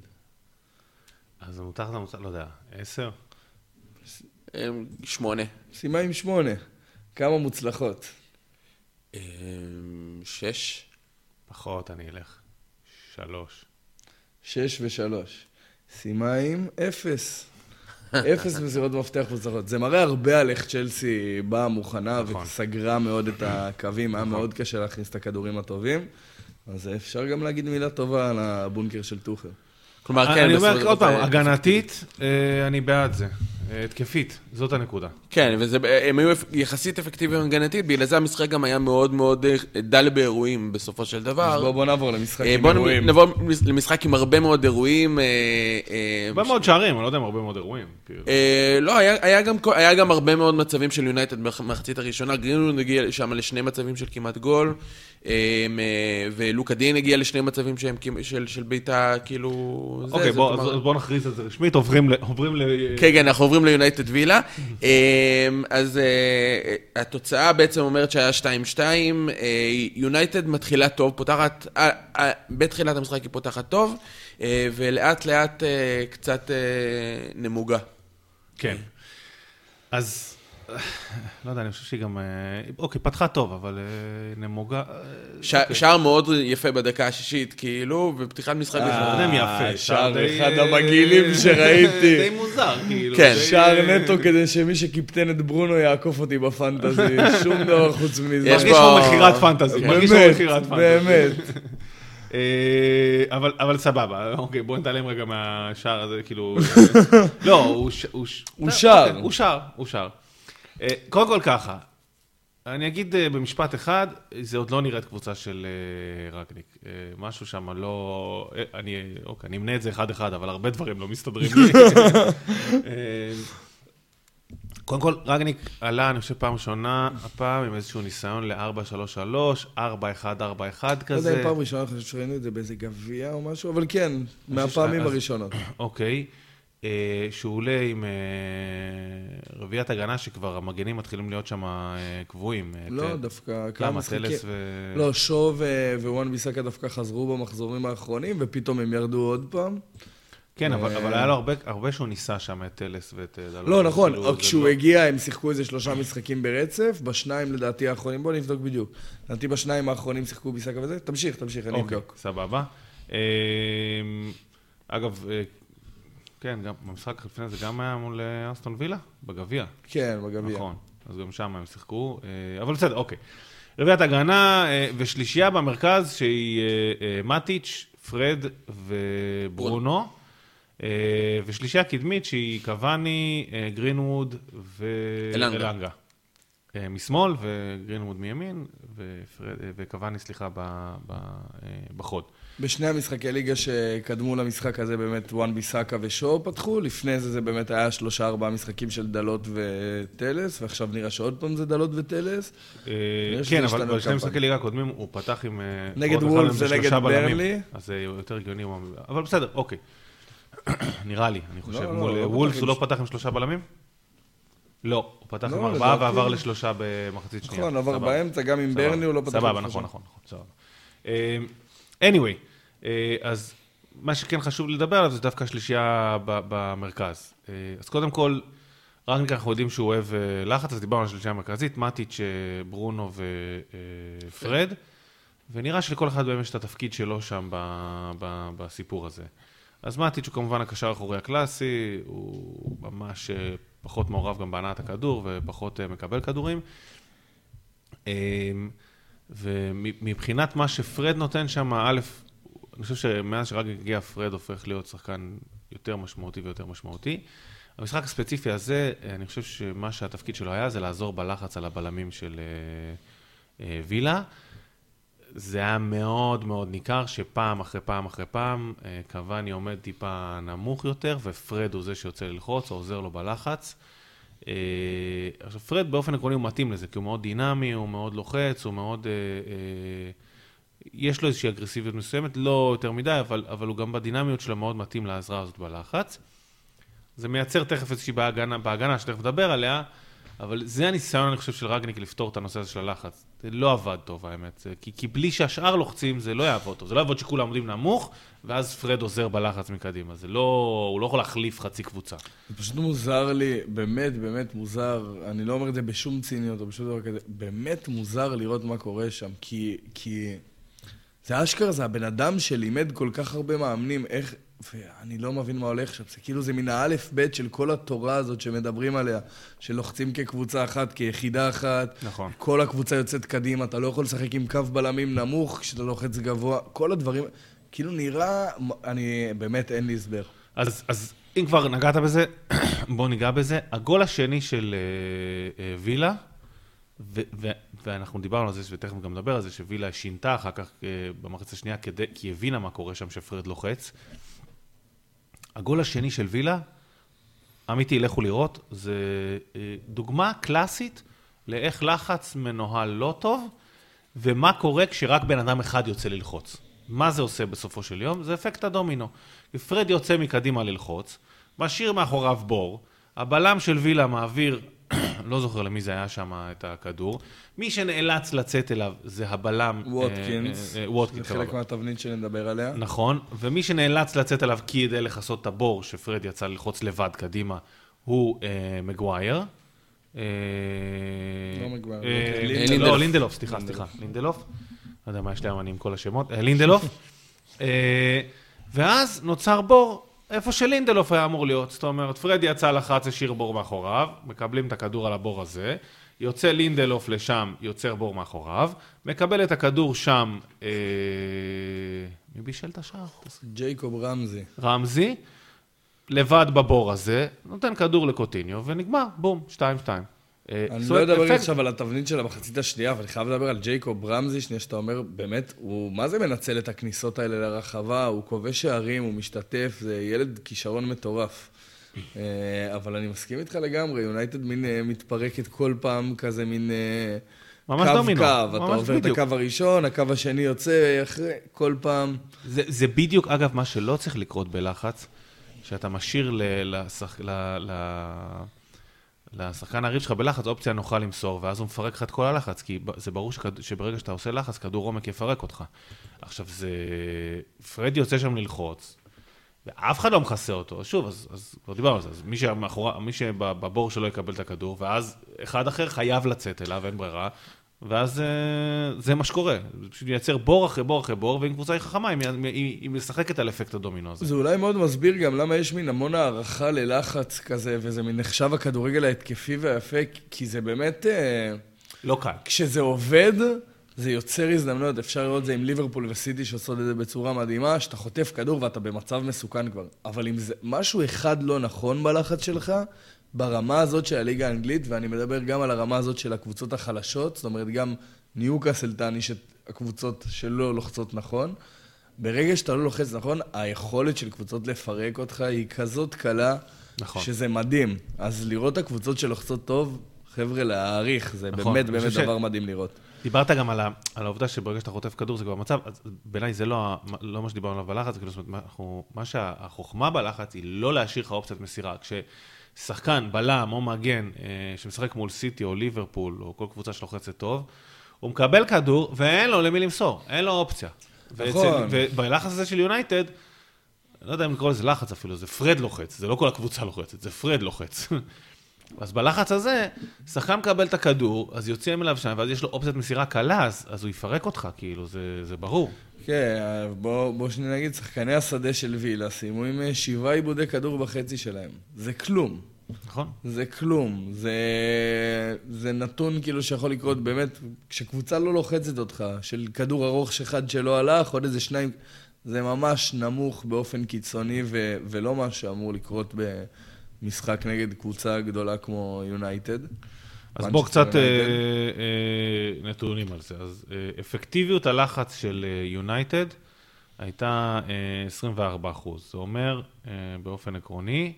אז זה מתחת לממוצע, לא יודע, עשר? אה, שמונה. סיימה עם שמונה. כמה מוצלחות? שש. פחות, אני אלך. שלוש. שש ושלוש. סיימה עם אפס. אפס מסירות מפתח מוצלחות. זה מראה הרבה על איך צ'לסי באה מוכנה נכון. וסגרה מאוד את הקווים, נכון. היה מאוד קשה להכניס את הכדורים הטובים. אז אפשר גם להגיד מילה טובה על הבונקר של טוחר. כלומר, כן, אני אומר עוד פעם, הגנתית, אה, אני בעד זה. אה, התקפית, זאת הנקודה. כן, והם היו יחסית אפקטיביים הגנתית, בגלל זה המשחק גם היה מאוד מאוד אה, דל באירועים בסופו של דבר. אז בואו נעבור למשחק עם אירועים. בואו נעבור למשחק עם הרבה מאוד אירועים. הרבה מאוד שערים, אני לא יודע אם הרבה מאוד אירועים. כאילו. לא, היה גם הרבה מאוד מצבים של יונייטד במחצית הראשונה, גרינווד הגיע שם לשני מצבים של כמעט גול. אה, ולוקה דין הגיע לשני מצבים שהם של, של בעיטה, כאילו... אוקיי, okay, בוא, אז בוא נכריז על זה רשמית, עוברים ל... עוברים ל... כן, כן, אנחנו עוברים ליונייטד וילה. אמ, אז אה, התוצאה בעצם אומרת שהיה 2-2, יונייטד אה, מתחילה טוב, פותחת, אה, בתחילת המשחק היא פותחת טוב, ולאט לאט קצת נמוגה. כן. אז... לא יודע, אני חושב שהיא גם... אה, אוקיי, פתחה טוב, אבל אה, נמוגה... אה, אוקיי. שער מאוד יפה בדקה השישית, כאילו, ופתיחת משחק בכלל. לא אם יפה, שער אחד המגעילים שראיתי. די מוזר, כאילו. כן. שער נטו כדי שמי שקיפטן את ברונו יעקוף אותי בפנטזי, שום דבר חוץ מזה. מרגיש כמו מכירת פנטזי, מרגיש כמו מכירת פנטזי. באמת. אבל, אבל סבבה, אוקיי, בוא נתעלם רגע מהשער הזה, כאילו... לא, הוא ש- הוא ש- הוא שר. אוקיי, הוא שר, הוא שר. אה, קודם כל ככה, אני אגיד אה, במשפט אחד, זה עוד לא נראית קבוצה של אה, רגניק. משהו שם לא... אני, אוקיי, אני אמנה את זה אחד-אחד, אבל הרבה דברים לא מסתדרים לי. קודם כל, רגניק עלה, אני חושב, פעם ראשונה, הפעם עם איזשהו ניסיון ל-4-3-3, 4-1-4-1 לא יודע כזה. אם פעם ראשונה, אני חושב שראינו את זה באיזה גביע או משהו, אבל כן, מהפעמים הראשונות. אוקיי. שהוא עולה עם אה, רביעיית הגנה שכבר המגנים מתחילים להיות שם אה, קבועים. אה, לא, ת- דווקא למה? טלס ו... לא, שו ווואן ביסאקה דווקא חזרו במחזורים האחרונים, ופתאום הם ירדו עוד פעם. כן, אבל אה, אבל היה לו הרבה- הרבה שהוא ניסה שם את טלס ואת אה, דלות. לא, נכון, כאילו, כשהוא לא- הגיע הם שיחקו איזה שלושה משחקים ברצף, בשניים לדעתי האחרונים, בוא נבדוק בדיוק. לדעתי בשניים האחרונים שיחקו ביסאקה וזה, תמשיך, תמשיך, אני אוקיי, אבדוק. סבבה. אה, אגב, אה, כן, גם במשחק לפני זה גם היה מול אה, אסטון וילה, בגביע. כן, בגביע. נכון, אז גם שם הם שיחקו, אה, אבל בסדר, אוקיי. רביעיית הגנה אה, ושלישייה במרכז שהיא מטיץ', פרד וברונו, ושלישייה קדמית שהיא קוואני, גרינווד אלנגה. ואלנגה. משמאל וגרינווד מימין, וקוואני, סליחה, בחוד. בשני המשחקי ליגה שקדמו למשחק הזה באמת וואן ביסאקה ושואו פתחו, לפני זה זה באמת היה שלושה ארבעה משחקים של דלות וטלס, ועכשיו נראה שעוד פעם זה דלות וטלס. אה, כן, אבל בשני כמה משחקי פעמים. ליגה הקודמים הוא פתח עם... אה, נגד וולף זה נגד. ברנלי. אז זה יותר הגיוני, אבל בסדר, אוקיי. נראה לי, אני חושב. לא, מול לא וולף פתח הוא לא פתח עם שלושה בלמים? לא, הוא פתח לא, עם ארבעה ועבר לשלושה במחצית שנייה. נכון, עבר סבבה. באמצע, גם עם סבבה. ברני הוא לא פתח סבבה, עם נכון, שלושה. נכון, נכון, סבבה. Anyway, אה, אז מה שכן חשוב לדבר עליו זה דווקא השלישייה במרכז. אה, אז קודם כל, רק אנחנו יודעים שהוא אוהב אה, לחץ, אז דיברנו על השלישייה המרכזית, מטיץ', ברונו ופרד, ונראה שלכל אחד מהם יש את התפקיד שלו שם בסיפור הזה. אז מטיץ' הוא כמובן הקשר האחורי הקלאסי, הוא ממש פחות מעורב גם בהנעת הכדור ופחות מקבל כדורים. ומבחינת מה שפרד נותן שם, א', אני חושב שמאז שרק הגיע פרד הופך להיות שחקן יותר משמעותי ויותר משמעותי. המשחק הספציפי הזה, אני חושב שמה שהתפקיד שלו היה זה לעזור בלחץ על הבלמים של אה, אה, וילה. זה היה מאוד מאוד ניכר שפעם אחרי פעם אחרי פעם אה, קוואני עומד טיפה נמוך יותר ופרד הוא זה שיוצא ללחוץ עוזר לו בלחץ. אה, עכשיו פרד באופן עקרוני הוא מתאים לזה כי הוא מאוד דינמי, הוא מאוד לוחץ, הוא מאוד... אה, אה, יש לו איזושהי אגרסיביות מסוימת, לא יותר מדי, אבל, אבל הוא גם בדינמיות שלו מאוד מתאים לעזרה הזאת בלחץ. זה מייצר תכף איזושהי בהגנה, בהגנה שתכף נדבר עליה, אבל זה הניסיון, אני חושב, של רגניק לפתור את הנושא הזה של הלחץ. זה לא עבד טוב, האמת. זה, כי, כי בלי שהשאר לוחצים, זה לא יעבוד טוב. זה לא יעבוד שכולם עומדים נמוך, ואז פרד עוזר בלחץ מקדימה. זה לא... הוא לא יכול להחליף חצי קבוצה. זה פשוט מוזר לי, באמת, באמת מוזר, אני לא אומר את זה בשום ציניות או בשום דבר כזה, באמת מוזר לראות מה קורה שם, כי, כי זה אשכרה, זה הבן אדם שלימד כל כך הרבה מאמנים איך, ואני לא מבין מה הולך שם, זה כאילו זה מן האלף-בית של כל התורה הזאת שמדברים עליה, שלוחצים כקבוצה אחת, כיחידה אחת, נכון. כל הקבוצה יוצאת קדימה, אתה לא יכול לשחק עם קו בלמים נמוך כשאתה לוחץ גבוה, כל הדברים, כאילו נראה, אני, באמת אין לי הסבר. אז, אז אם כבר נגעת בזה, בוא ניגע בזה. הגול השני של אה, אה, וילה, ו- ו- ואנחנו דיברנו על זה, ותכף גם נדבר על זה, שווילה שינתה אחר כך אה, במחצית השנייה, כדי, כי הבינה מה קורה שם שפרד לוחץ. הגול השני של וילה, אמיתי, לכו לראות, זה אה, דוגמה קלאסית לאיך לחץ מנוהל לא טוב, ומה קורה כשרק בן אדם אחד יוצא ללחוץ. מה זה עושה בסופו של יום? זה אפקט הדומינו. פרד יוצא מקדימה ללחוץ, משאיר מאחוריו בור, הבלם של וילה מעביר, לא זוכר למי זה היה שם את הכדור, מי שנאלץ לצאת אליו זה הבלם... אה, ווטקינס, אה, אה, ווטקינס, זה חלק. מהתבנית שנדבר עליה. נכון, ומי שנאלץ לצאת אליו כדי לכסות את הבור, שפרד יצא ללחוץ לבד קדימה, הוא מגווייר. אה, לא מגווייר, לא, לינדלוף. לא, סליחה, סליחה, לינדלוף. לא יודע מה יש להם אני עם כל השמות. לינדלוף. ואז נוצר בור איפה שלינדלוף היה אמור להיות. זאת אומרת, פרד יצא לחץ, השאיר בור מאחוריו, מקבלים את הכדור על הבור הזה, יוצא לינדלוף לשם, יוצר בור מאחוריו, מקבל את הכדור שם, אה, מי בישל את השער? ג'ייקוב רמזי. רמזי, לבד בבור הזה, נותן כדור לקוטיניו, ונגמר, בום, 2-2. אה, אני לא אדבר עכשיו על התבנית של המחצית השנייה, אבל אני חייב לדבר על ג'ייקוב רמזי, שנייה שאתה אומר, באמת, הוא מה זה מנצל את הכניסות האלה לרחבה, הוא כובש שערים, הוא משתתף, זה ילד כישרון מטורף. אה, אבל אני מסכים איתך לגמרי, יונייטד מין אה, מתפרקת כל פעם כזה מין... אה, ממש קו דומינו, קו, אתה עובר את. הקו הראשון, הקו השני יוצא, אחרי, כל פעם. זה, זה בדיוק, אגב, מה שלא צריך לקרות בלחץ, שאתה משאיר ל, לשח, ל, ל, לשחקן הריב שלך בלחץ אופציה נוחה למסור, ואז הוא מפרק לך את כל הלחץ, כי זה ברור שכד, שברגע שאתה עושה לחץ, כדור עומק יפרק אותך. עכשיו, זה... פרדי יוצא שם ללחוץ, ואף אחד לא מכסה אותו. שוב, אז, אז כבר דיברנו על זה, אז מי, שמאחורה, מי שבבור שלו יקבל את הכדור, ואז אחד אחר חייב לצאת אליו, אין ברירה. ואז אה, זה מה שקורה, זה פשוט ייצר בור אחרי בור אחרי בור, ואם קבוצה היא חכמה, היא, היא, היא משחקת על אפקט הדומינו הזה. זה אולי מאוד מסביר גם למה יש מין המון הערכה ללחץ כזה, וזה מין נחשב הכדורגל ההתקפי והיפה, כי זה באמת... אה, לא קל. כשזה עובד, זה יוצר הזדמנויות. אפשר לראות את זה עם ליברפול וסיטי שעושות את זה בצורה מדהימה, שאתה חוטף כדור ואתה במצב מסוכן כבר. אבל אם זה משהו אחד לא נכון בלחץ שלך, ברמה הזאת של הליגה האנגלית, ואני מדבר גם על הרמה הזאת של הקבוצות החלשות, זאת אומרת, גם ניוקאסל תעניש את הקבוצות שלא לוחצות נכון. ברגע שאתה לא לוחץ נכון, היכולת של קבוצות לפרק אותך היא כזאת קלה, נכון. שזה מדהים. אז לראות את הקבוצות שלוחצות טוב, חבר'ה, להעריך, זה נכון, באמת באמת חושב ש- דבר מדהים לראות. דיברת גם על, ה, על העובדה שברגע שאתה חוטף כדור זה כבר מצב, אז בעיניי זה לא, לא מה שדיברנו עליו בלחץ, כאילו, זאת אומרת, מה, אנחנו, מה שהחוכמה בלחץ היא לא להשאיר לך אופציית מסירה. כששחקן, בלם או מגן אה, שמשחק מול סיטי או ליברפול או כל קבוצה שלוחצת טוב, הוא מקבל כדור ואין לו למי למסור, אין לו אופציה. נכון. ובלחץ הזה של יונייטד, לא יודע אם לקרוא לזה לחץ אפילו, זה פרד לוחץ, זה לא כל הקבוצה לוחצת, זה פרד לוחץ. אז בלחץ הזה, שחקן מקבל את הכדור, אז יוצאים אליו שם, ואז יש לו אופציית מסירה קלה, אז, אז הוא יפרק אותך, כאילו, זה, זה ברור. כן, בוא, בוא שניה נגיד, שחקני השדה של וילה סיימו עם אה, שבעה עיבודי כדור בחצי שלהם. זה כלום. נכון? זה כלום. זה, זה נתון כאילו שיכול לקרות באמת, כשקבוצה לא לוחצת אותך, של כדור ארוך אחד שלא הלך, עוד איזה שניים, זה ממש נמוך באופן קיצוני, ו, ולא מה שאמור לקרות במשחק נגד קבוצה גדולה כמו יונייטד. אז בוא Manchester קצת אה. אה, נתונים על זה. אז אה, אפקטיביות הלחץ של אה, יונייטד הייתה אה, 24 אחוז. זה אומר, אה, באופן עקרוני,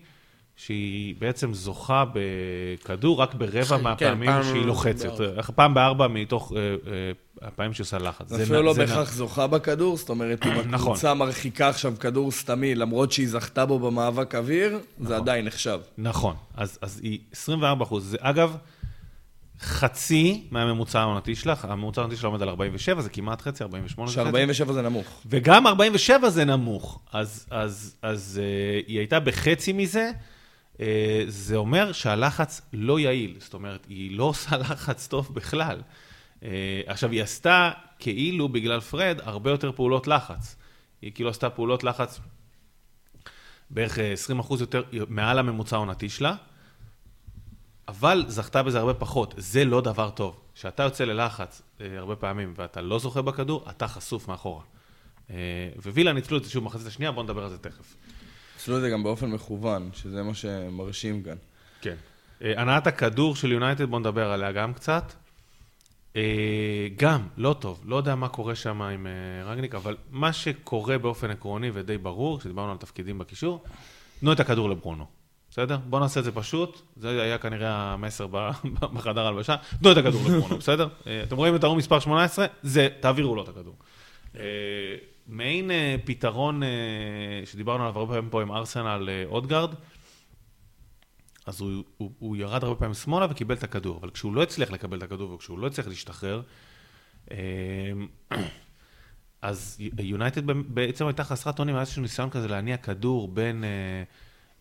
שהיא בעצם זוכה בכדור רק ברבע כן, מהפעמים פעם שהיא לוחצת. בארבע. פעם בארבע מתוך אה, אה, הפעמים שהיא עושה לחץ. אפילו לא זה נ- בהכרח זוכה בכדור, זאת אומרת, אם נכון. הקבוצה מרחיקה עכשיו כדור סתמי, למרות שהיא זכתה בו במאבק אוויר, זה עדיין נחשב. נכון, אז, אז היא 24 אחוז. זה אגב חצי מהממוצע העונתי שלך, הממוצע העונתי שלה עומד על 47, זה כמעט חצי, 48 זה חצי. ש-47 זה נמוך. וגם 47 זה נמוך, אז, אז, אז uh, היא הייתה בחצי מזה, זה אומר שהלחץ לא יעיל, זאת אומרת, היא לא עושה לחץ טוב בכלל. Uh, עכשיו, היא עשתה כאילו בגלל פרד הרבה יותר פעולות לחץ. היא כאילו עשתה פעולות לחץ בערך אה, 20 אחוז יותר, מעל הממוצע העונתי שלה, אבל זכתה בזה הרבה פחות. זה לא דבר טוב. כשאתה יוצא ללחץ אה, הרבה פעמים ואתה לא זוכה בכדור, אתה חשוף מאחורה. אה, ווילה ניצלו את זה שוב במחצית השנייה, בואו נדבר על זה תכף. עשו את זה גם באופן מכוון, שזה מה שמרשים כאן. כן. אה, הנעת הכדור של יונייטד, בואו נדבר עליה גם קצת. אה, גם, לא טוב, לא יודע מה קורה שם עם אה, רגניק, אבל מה שקורה באופן עקרוני ודי ברור, כשדיברנו על תפקידים בקישור, תנו את הכדור לברונו, בסדר? בואו נעשה את זה פשוט, זה היה כנראה המסר בחדר הלבשה, תנו את הכדור לברונו, בסדר? אתם רואים את ערום מספר 18? זה, תעבירו לו את הכדור. מעין אה, פתרון אה, שדיברנו עליו הרבה פעמים פה עם ארסנל אה, אודגרד, אז הוא, הוא, הוא ירד הרבה פעמים שמאלה וקיבל את הכדור, אבל כשהוא לא הצליח לקבל את הכדור וכשהוא לא הצליח להשתחרר, אמ, אז יונייטד בעצם הייתה חסרת אונים, היה איזשהו ניסיון כזה להניע כדור בין אה,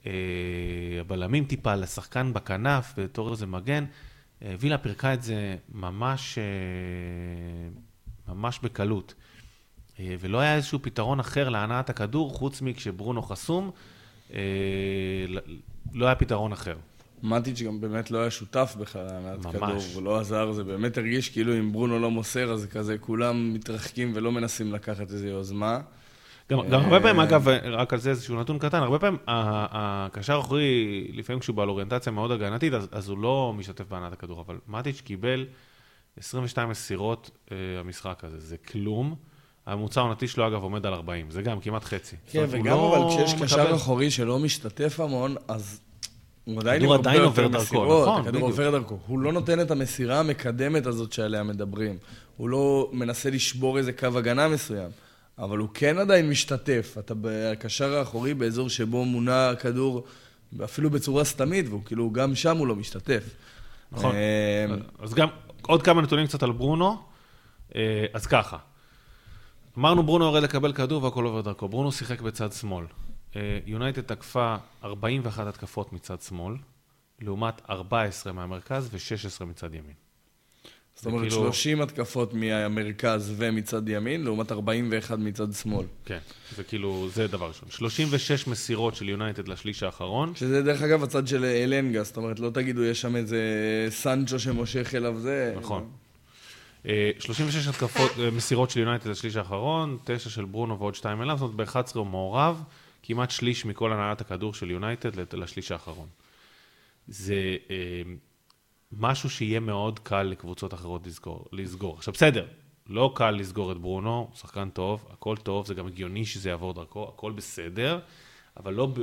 אה, הבלמים טיפה לשחקן בכנף בתור איזה מגן. אה, וילה פירקה את זה ממש, אה, ממש בקלות. אה, ולא היה איזשהו פתרון אחר להנעת הכדור, חוץ מכשברונו חסום, אה, לא היה פתרון אחר. מטיץ' גם באמת לא היה שותף בכלל להנעת. כדור, הוא לא עזר, זה באמת הרגיש כאילו אם ברונו לא מוסר, אז כזה כולם מתרחקים ולא מנסים לקחת איזו יוזמה. גם, גם הרבה פעמים, אגב, רק על זה איזשהו נתון קטן, הרבה פעמים הקשר האחורי, לפעמים כשהוא בעל אוריינטציה מאוד הגנתית, אז, אז הוא לא משתתף בהנעת הכדור, אבל מטיץ' קיבל 22 מסירות אה, המשחק הזה, זה כלום. הממוצע העונתי שלו, אגב, עומד על 40, זה גם כמעט חצי. כן, וגם לא אבל כשיש מקבל- קשר אחורי שלא משתתף המון, אז הוא עדיין עובר דרכו, מסירות, נכון, הכדור בדיוק. עובר דרכו. הוא לא נותן את המסירה המקדמת הזאת שעליה מדברים. הוא לא מנסה לשבור איזה קו הגנה מסוים, אבל הוא כן עדיין משתתף. אתה בקשר האחורי באזור שבו מונע הכדור, אפילו בצורה סתמית, והוא כאילו, גם שם הוא לא משתתף. נכון. אה, אז גם עוד כמה נתונים קצת על ברונו. אה, אז ככה, אמרנו ברונו יורד לקבל כדור והכל עובר דרכו. ברונו שיחק בצד שמאל. אה, יונייטד תקפה 41 התקפות מצד שמאל, לעומת 14 מהמרכז ו-16 מצד ימין. זאת אומרת, כאילו- 30 התקפות מהמרכז ומצד ימין, לעומת 41 מצד שמאל. כן, זה כאילו, זה דבר ראשון. 36 מסירות של יונייטד לשליש האחרון. שזה דרך אגב הצד של אלנגה, זאת אומרת, לא תגידו, יש שם איזה סנצ'ו שמושך אליו זה. נכון. אה, 36 התקפות, אה, מסירות של יונייטד לשליש האחרון, 9 של ברונו ועוד 2 אליו, זאת אומרת ב-11 הוא מעורב, כמעט שליש מכל הנהלת הכדור של יונייטד לשליש האחרון. זה אה, משהו שיהיה מאוד קל לקבוצות אחרות לסגור. לסגור. עכשיו בסדר, לא קל לסגור את ברונו, הוא שחקן טוב, הכל טוב, זה גם הגיוני שזה יעבור דרכו, הכל בסדר, אבל לא, ב,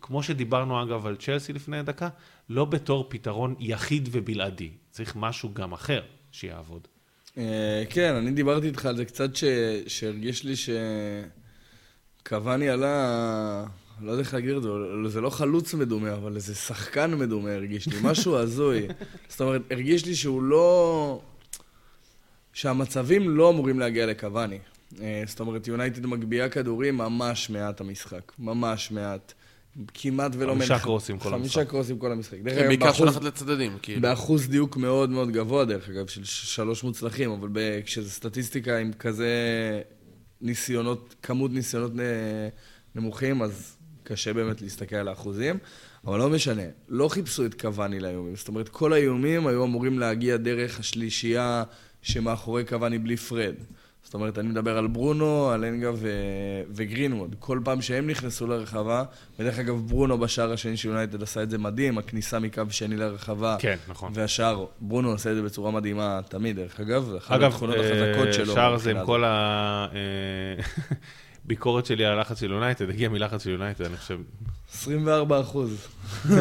כמו שדיברנו אגב על צ'לסי לפני דקה, לא בתור פתרון יחיד ובלעדי. צריך משהו גם אחר שיעבוד. אה, כן, אני דיברתי איתך על זה קצת, שהרגיש לי שקוואני עלה, לא יודע איך להגיד את זה, זה לא חלוץ מדומה, אבל איזה שחקן מדומה הרגיש לי, משהו הזוי. זאת אומרת, הרגיש לי שהוא לא... שהמצבים לא אמורים להגיע לקוואני. אה, זאת אומרת, יונייטד מגביה כדורים ממש מעט המשחק, ממש מעט. כמעט ולא... חמישה מנח- קרוסים כל חמישה המשחק. קרוסים כל המשחק. כן, בעיקר שולחת לצדדים, כאילו. באחוז דיוק מאוד מאוד גבוה, דרך אגב, של שלוש מוצלחים, אבל כשזו סטטיסטיקה עם כזה ניסיונות, כמות ניסיונות נמוכים, אז קשה באמת להסתכל על האחוזים. אבל לא משנה, לא חיפשו את קוואני לאיומים. זאת אומרת, כל האיומים היו אמורים להגיע דרך השלישייה שמאחורי קוואני בלי פרד. זאת אומרת, אני מדבר על ברונו, על אנגה ו... וגרינווד. כל פעם שהם נכנסו לרחבה, ודרך אגב, ברונו בשער השני של יונייטד עשה את זה מדהים, הכניסה מקו שני לרחבה. כן, נכון. והשער, ברונו עושה את זה בצורה מדהימה תמיד, דרך אגב, אגב, אה. שער זה עם כל הביקורת שלי על הלחץ של יונייטד, הגיע מלחץ של יונייטד, אני חושב. 24 אחוז.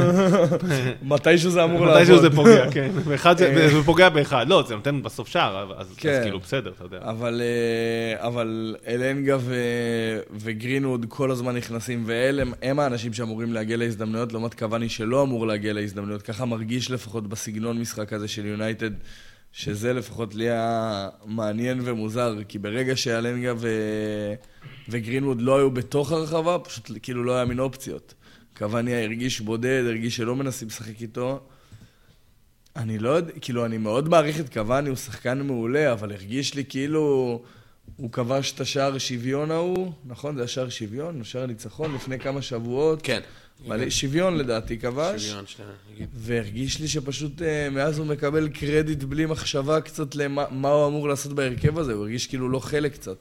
מתישהו זה אמור לעבוד. מתישהו זה פוגע, כן. באחד זה פוגע באחד. לא, זה נותן בסוף שער, אז כן. כאילו בסדר, אתה יודע. אבל, אה, אבל אלנגה ו... וגרינווד כל הזמן נכנסים, ואלה הם, האנשים שאמורים להגיע להזדמנויות, לעומת קוואני שלא אמור להגיע להזדמנויות. ככה מרגיש לפחות בסגנון משחק הזה של יונייטד, שזה לפחות לי היה מעניין ומוזר, כי ברגע שאלנגה ו... וגרינווד לא היו בתוך הרחבה, פשוט כאילו לא היה מין אופציות. קוואני הרגיש בודד, הרגיש שלא מנסים לשחק איתו. אני לא יודע, כאילו, אני מאוד מעריך את קוואני, הוא שחקן מעולה, אבל הרגיש לי כאילו הוא כבש את השער שוויון ההוא, נכון? זה השער שוויון, השער ניצחון לפני כמה שבועות. כן. מלא, שוויון לדעתי כבש. שוויון, שנייה. והרגיש לי שפשוט אה, מאז הוא מקבל קרדיט בלי מחשבה קצת למה מה הוא אמור לעשות בהרכב הזה, הוא הרגיש כאילו לא חלק קצת.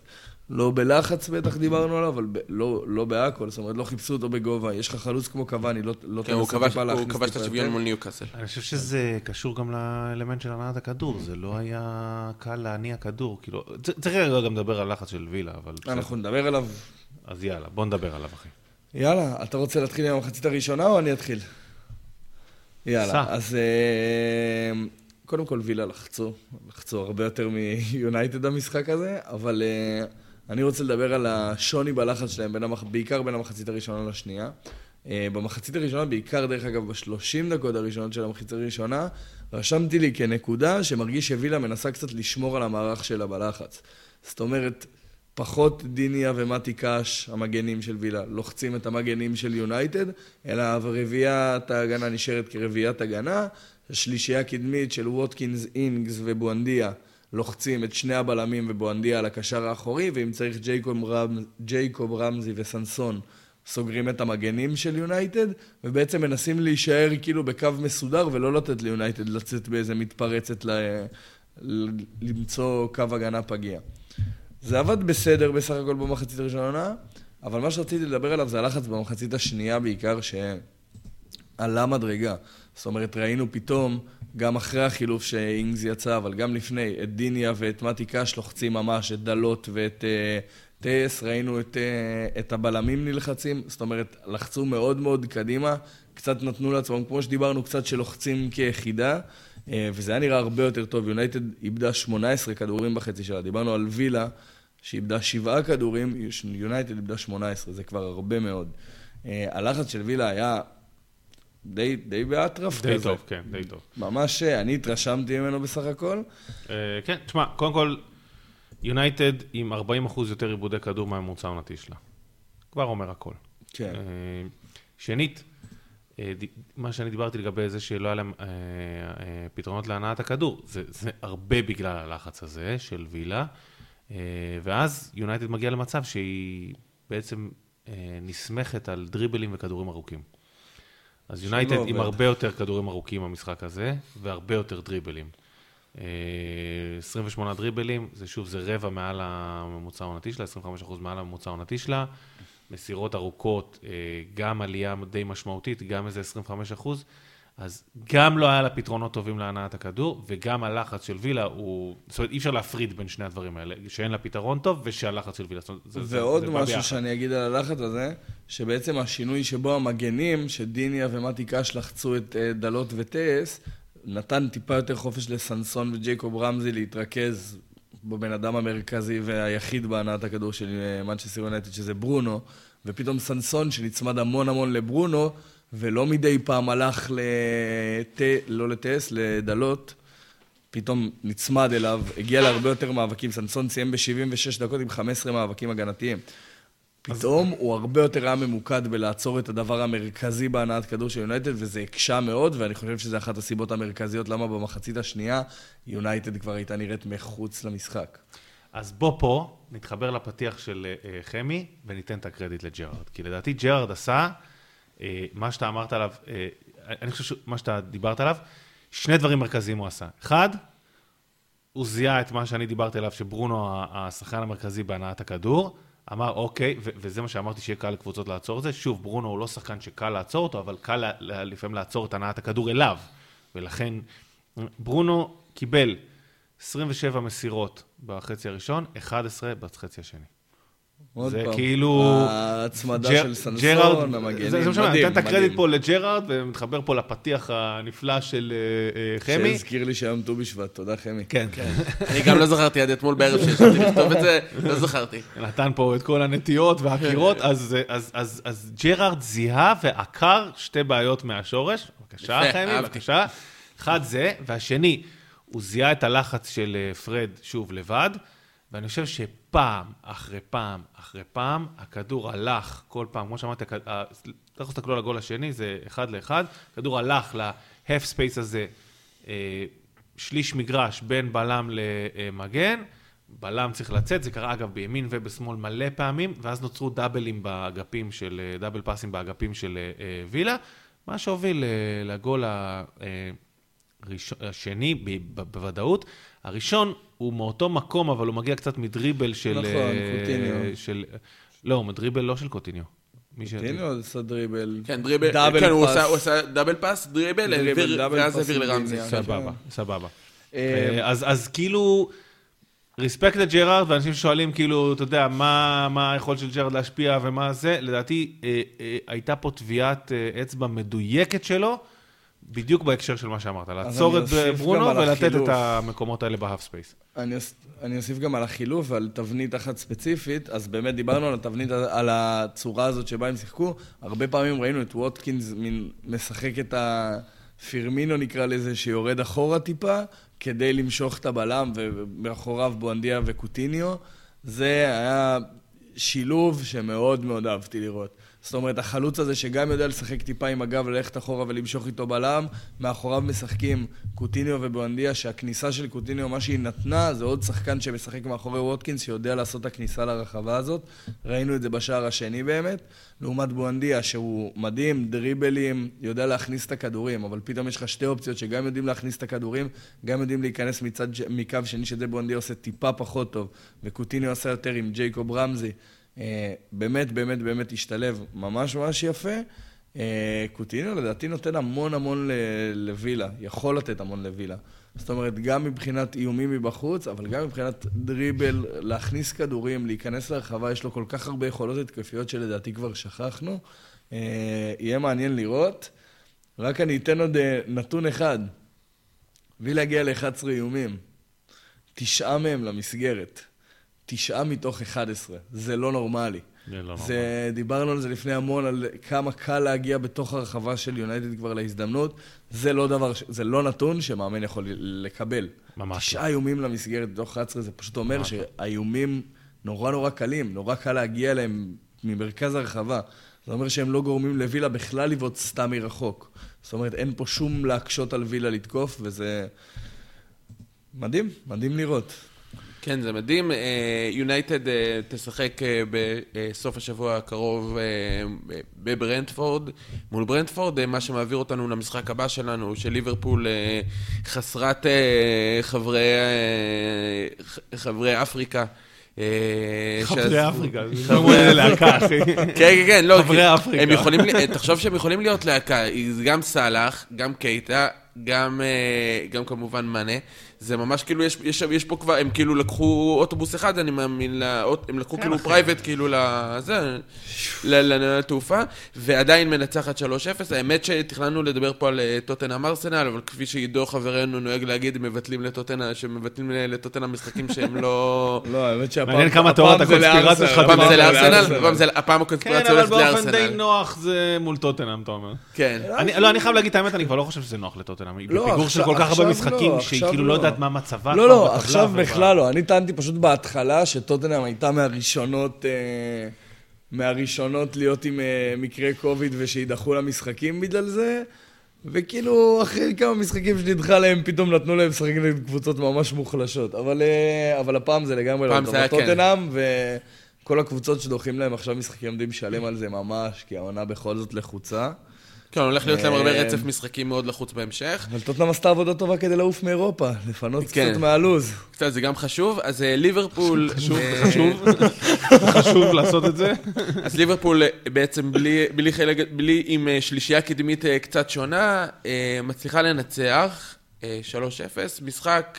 לא בלחץ בטח דיברנו עליו, אבל ב, לא, לא בהכל, זאת אומרת לא חיפשו אותו בגובה. יש לך חלוץ כמו קוואני, לא, לא כן, הוא תנסה טיפה הוא להכניס כבש את השוויון. מול ניוקאסל. אני חושב שזה קשור גם לאלמנט של הנעת הכדור, זה לא היה קל להניע כדור, כאילו, צריך רגע גם לדבר על לחץ של וילה, אבל. אנחנו נדבר עליו. אז יאללה, בוא נדבר עליו, אחי. יאללה, אתה רוצה להתחיל עם המחצית הראשונה או אני אתחיל? יאללה, סע. אז אה, קודם כל וילה לחצו, לחצו הרבה יותר מיונייטד המשחק הזה, אבל אה, אני רוצה לדבר על השוני בלחץ שלהם, בין המח... בעיקר בין המחצית הראשונה לשנייה. אה, במחצית הראשונה, בעיקר דרך אגב בשלושים דקות הראשונות של המחצית הראשונה, רשמתי לי כנקודה שמרגיש שווילה מנסה קצת לשמור על המערך שלה בלחץ. זאת אומרת, פחות דיניה ומתי קאש, המגנים של וילה, לוחצים את המגנים של יונייטד, אלא רביעיית ההגנה נשארת כרביעיית הגנה, השלישייה הקדמית של ווטקינס, אינגס ובואנדיה לוחצים את שני הבלמים ובואנדיה על הקשר האחורי, ואם צריך ג'ייקוב, רמ, ג'ייקוב רמזי וסנסון סוגרים את המגנים של יונייטד, ובעצם מנסים להישאר כאילו בקו מסודר ולא לתת ליונייטד לצאת באיזה מתפרצת. ל... למצוא קו הגנה פגיע. זה עבד בסדר בסך הכל במחצית הראשונה, אבל מה שרציתי לדבר עליו זה הלחץ במחצית השנייה בעיקר, שעלה מדרגה. זאת אומרת, ראינו פתאום, גם אחרי החילוף שאינגס יצא, אבל גם לפני, את דיניה ואת מתי קאש לוחצים ממש, את דלות ואת uh, טייס, ראינו את, uh, את הבלמים נלחצים, זאת אומרת, לחצו מאוד מאוד קדימה, קצת נתנו לעצמם, כמו שדיברנו, קצת שלוחצים כיחידה, uh, וזה היה נראה הרבה יותר טוב. יונייטד איבדה 18 כדורים בחצי שלה, דיברנו על וילה. שאיבדה שבעה כדורים, יונייטד איבדה 18, זה כבר הרבה מאוד. Uh, הלחץ של וילה היה די, די באטרף די כזה. טוב, כן, די טוב. ממש, אני התרשמתי ממנו בסך הכל. Uh, כן, תשמע, קודם כל, יונייטד עם 40 אחוז יותר עיבודי כדור מהממוצע העונתי שלה. כבר אומר הכל. כן. Uh, שנית, uh, מה שאני דיברתי לגבי זה שלא היה להם uh, uh, פתרונות להנעת הכדור, זה, זה הרבה בגלל הלחץ הזה של וילה. אה, ואז יונייטד מגיע למצב שהיא בעצם אה, נסמכת על דריבלים וכדורים ארוכים. אז יונייטד עם הרבה יותר כדורים ארוכים במשחק הזה, והרבה יותר דריבלים. 28 אה, דריבלים, זה שוב, זה רבע מעל הממוצע העונתי שלה, 25% מעל הממוצע העונתי שלה. מסירות ארוכות, גם עלייה די משמעותית, גם איזה 25%. אז גם לא היה לה פתרונות טובים להנעת הכדור, וגם הלחץ של וילה הוא... זאת אומרת, אי אפשר להפריד בין שני הדברים האלה, שאין לה פתרון טוב ושהלחץ של וילה... זה, ועוד זה, משהו שאני אגיד על הלחץ הזה, שבעצם השינוי שבו המגנים, שדיניה ומתי קאש לחצו את אה, דלות וטייס, נתן טיפה יותר חופש לסנסון וג'ייקוב רמזי להתרכז בבן אדם המרכזי והיחיד בהנעת הכדור של מנצ'סטר יונייטד, שזה ברונו, ופתאום סנסון, שנצמד המון המון לברונו, ולא מדי פעם הלך לת... לא לטס, לדלות, פתאום נצמד אליו, הגיע להרבה יותר מאבקים. סנסון סיים ב-76 דקות עם 15 מאבקים הגנתיים. פתאום הוא הרבה יותר היה ממוקד בלעצור את הדבר המרכזי בהנעת כדור של יונייטד, וזה הקשה מאוד, ואני חושב שזו אחת הסיבות המרכזיות למה במחצית השנייה יונייטד כבר הייתה נראית מחוץ למשחק. אז בוא פה, נתחבר לפתיח של אה, חמי, וניתן את הקרדיט לג'רארד. כי לדעתי ג'רארד עשה אה, מה שאתה אמרת עליו, אה, אני חושב שמה שאתה דיברת עליו, שני דברים מרכזיים הוא עשה. אחד, הוא זיהה את מה שאני דיברתי עליו, שברונו השחקן המרכזי בהנעת הכדור, אמר אוקיי, וזה מה שאמרתי שיהיה קל לקבוצות לעצור את זה. שוב, ברונו הוא לא שחקן שקל לעצור אותו, אבל קל לפעמים לעצור את הנעת הכדור אליו. ולכן, ברונו קיבל 27 מסירות בחצי הראשון, 11 בחצי השני. זה כאילו... ההצמדה של סנסון, המגנים, זה משנה, אני אתן את הקרדיט פה לג'רארד, ומתחבר פה לפתיח הנפלא של אה, אה, חמי. שהזכיר לי שהיום ט"ו בשבט, תודה חמי. כן, כן. אני גם לא זכרתי עד אתמול בערב שישבתי לכתוב את זה, לא זכרתי. נתן פה את כל הנטיות והקירות, אז ג'רארד זיהה ועקר שתי בעיות מהשורש. בבקשה, חמי, בבקשה. אחד זה, והשני, הוא זיהה את הלחץ של אה, פרד, שוב, לבד. ואני חושב שפעם אחרי פעם אחרי פעם, הכדור הלך כל פעם, כמו שאמרתי, תכף תסתכלו על הגול השני, זה אחד לאחד, הכדור הלך ל-half space הזה, אה, שליש מגרש בין בלם למגן, בלם צריך לצאת, זה קרה אגב בימין ובשמאל מלא פעמים, ואז נוצרו דאבלים באגפים של, אה, דאבל פאסים באגפים של אה, וילה, מה שהוביל לגול השני בוודאות. הראשון הוא מאותו מקום, אבל הוא מגיע קצת מדריבל של... נכון, uh, קוטיניו. של... לא, מדריבל לא של קוטיניו. קוטיניו עשה דריבל. כן, דריבל, double כן, pass. הוא עשה double pass, דריבל, ואז העביר לרמזי. סבבה, סבבה. אה, אז אז כאילו, respect לג'רארד, ואנשים שואלים כאילו, אתה יודע, מה היכולת של ג'רארד להשפיע ומה זה, לדעתי אה, אה, הייתה פה טביעת אה, אצבע מדויקת שלו. בדיוק בהקשר של מה שאמרת, לעצור את ברונו ולתת את המקומות האלה ב half space. אני, אני אוסיף גם על החילוף ועל תבנית אחת ספציפית, אז באמת דיברנו על התבנית, על הצורה הזאת שבה הם שיחקו. הרבה פעמים ראינו את ווטקינס מין משחק את הפירמינו נקרא לזה, שיורד אחורה טיפה, כדי למשוך את הבלם, ומאחוריו בואנדיה וקוטיניו. זה היה שילוב שמאוד מאוד אהבתי לראות. זאת אומרת, החלוץ הזה שגם יודע לשחק טיפה עם הגב, ללכת אחורה ולמשוך איתו בלם, מאחוריו משחקים קוטיניו ובואנדיה, שהכניסה של קוטיניו, מה שהיא נתנה, זה עוד שחקן שמשחק מאחורי ווטקינס, שיודע לעשות את הכניסה לרחבה הזאת. ראינו את זה בשער השני באמת. לעומת בואנדיה, שהוא מדהים, דריבלים, יודע להכניס את הכדורים, אבל פתאום יש לך שתי אופציות שגם יודעים להכניס את הכדורים, גם יודעים להיכנס מצד, מקו שני, שזה בואנדיה עושה טיפה פחות טוב, וקוטיניו עושה יותר עם ג'ייקוב רמזי. אה, באמת, באמת, באמת השתלב ממש ממש יפה. אה, קוטיניו לדעתי נותן המון המון לווילה, יכול לתת המון לווילה. זאת אומרת, גם מבחינת איומים מבחוץ, אבל גם מבחינת דריבל, להכניס כדורים, להיכנס לרחבה, יש לו כל כך הרבה יכולות התקפיות שלדעתי כבר שכחנו. אה, יהיה מעניין לראות. רק אני אתן עוד נתון אחד. וילה הגיע ל-11 איומים. תשעה מהם למסגרת. תשעה מתוך 11. זה לא נורמלי. זה לא זה, נורמלי. דיברנו על זה לפני המון, על כמה קל להגיע בתוך הרחבה של יונייטד כבר להזדמנות. זה לא דבר, זה לא נתון שמאמן יכול לקבל. ממש. לא. תשעה איומים למסגרת בתוך 11, זה פשוט אומר שהאיומים נורא נורא קלים, נורא קל להגיע אליהם ממרכז הרחבה. זה אומר שהם לא גורמים לווילה בכלל לבעוט סתם מרחוק. זאת אומרת, אין פה שום להקשות על וילה לתקוף, וזה מדהים, מדהים לראות. כן, זה מדהים. יונייטד uh, uh, תשחק uh, בסוף השבוע הקרוב uh, בברנדפורד, מול ברנדפורד, uh, מה שמעביר אותנו למשחק הבא שלנו, של ליברפול uh, חסרת uh, חברי, uh, חברי אפריקה. חברי אפריקה, כמו להקה, אחי. כן, כן, כן, לא. חברי אפריקה. תחשוב שהם יכולים להיות להקה, גם סאלח, גם קייטה, גם כמובן מאנה. זה ממש כאילו, יש, יש, יש פה כבר, הם כאילו לקחו אוטובוס אחד, אני מאמין, לאות, הם לקחו כאילו private, כאילו לזה, לתעופה, ועדיין מנצחת 3-0. האמת שתכננו לדבר פה על טוטנאם ארסנל, אבל כפי שעידו חברנו נוהג להגיד, הם מבטלים לטוטנאם, שמבטלים לטוטנאם משחקים שהם לא... לא, האמת שהפעם מעניין כמה תיאוריות הקונספירציה שלך. הפעם זה לארסנל, הפעם הקונספירציה הולכת לארסנל. כן, אבל באופן די נוח זה מול טוטנאם, אתה אומר. כן. לא, אני חייב להגיד את האמת, אני כבר לא חושב שזה נוח לטוטנאם. בפיגור של כל כך הרבה משחקים, שהיא כאילו לא יודעת מה מצבה לא, לא, עכשיו בכלל לא. אני טענתי פשוט בהתחלה שטוטנאם הייתה מהראשונות... אה, מהראשונות להיות עם אה, מקרה קוביד ושידחו למשחקים בגלל זה, וכאילו אחרי כמה משחקים שנדחה להם, פתאום נתנו להם לשחק נגד קבוצות ממש מוחלשות. אבל, אה, אבל הפעם זה לגמרי לא טוב. טוטנאם, וכל הקבוצות שדוחים להם עכשיו משחקים עומדים לשלם על זה ממש, כי העונה בכל זאת לחוצה. כן, הולך להיות להם הרבה רצף משחקים מאוד לחוץ בהמשך. אבל טוטנאם עשתה עבודה טובה כדי לעוף מאירופה, לפנות קצת מהלוז. קצת, זה גם חשוב. אז ליברפול... חשוב, חשוב. חשוב לעשות את זה. אז ליברפול בעצם בלי עם שלישייה קדמית קצת שונה, מצליחה לנצח 3-0, משחק...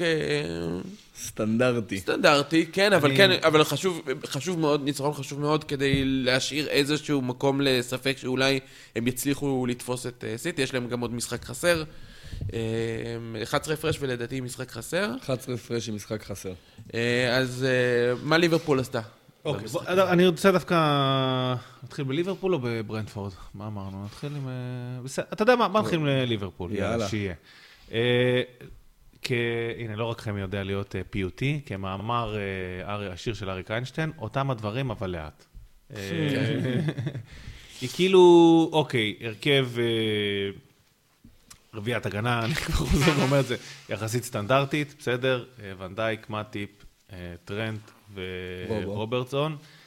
סטנדרטי. סטנדרטי, כן, אבל כן, אבל חשוב, חשוב מאוד, ניצחון חשוב מאוד כדי להשאיר איזשהו מקום לספק שאולי הם יצליחו לתפוס את אה, סיטי, יש להם גם עוד משחק חסר. 11 אה, הפרש ולדעתי משחק חסר. 11 הפרש עם משחק חסר. אה, אז מה ליברפול עשתה? אוקיי, אני רוצה דווקא... נתחיל בליברפול או בברנדפורד? מה אמרנו? נתחיל עם... בסדר, אתה יודע מה? בוא נתחיל עם ליברפול. יאללה. שיהיה. הנה, לא רק חמי יודע להיות אה, פיוטי, כמאמר אה, השיר של אריק איינשטיין, אותם הדברים, אבל לאט. אה, היא כאילו, אוקיי, הרכב רביעיית הגנה, אני כבר חוזר ואומר את זה, יחסית סטנדרטית, בסדר, ונדייק, מאטיפ, טרנט ורוברטסון. אה,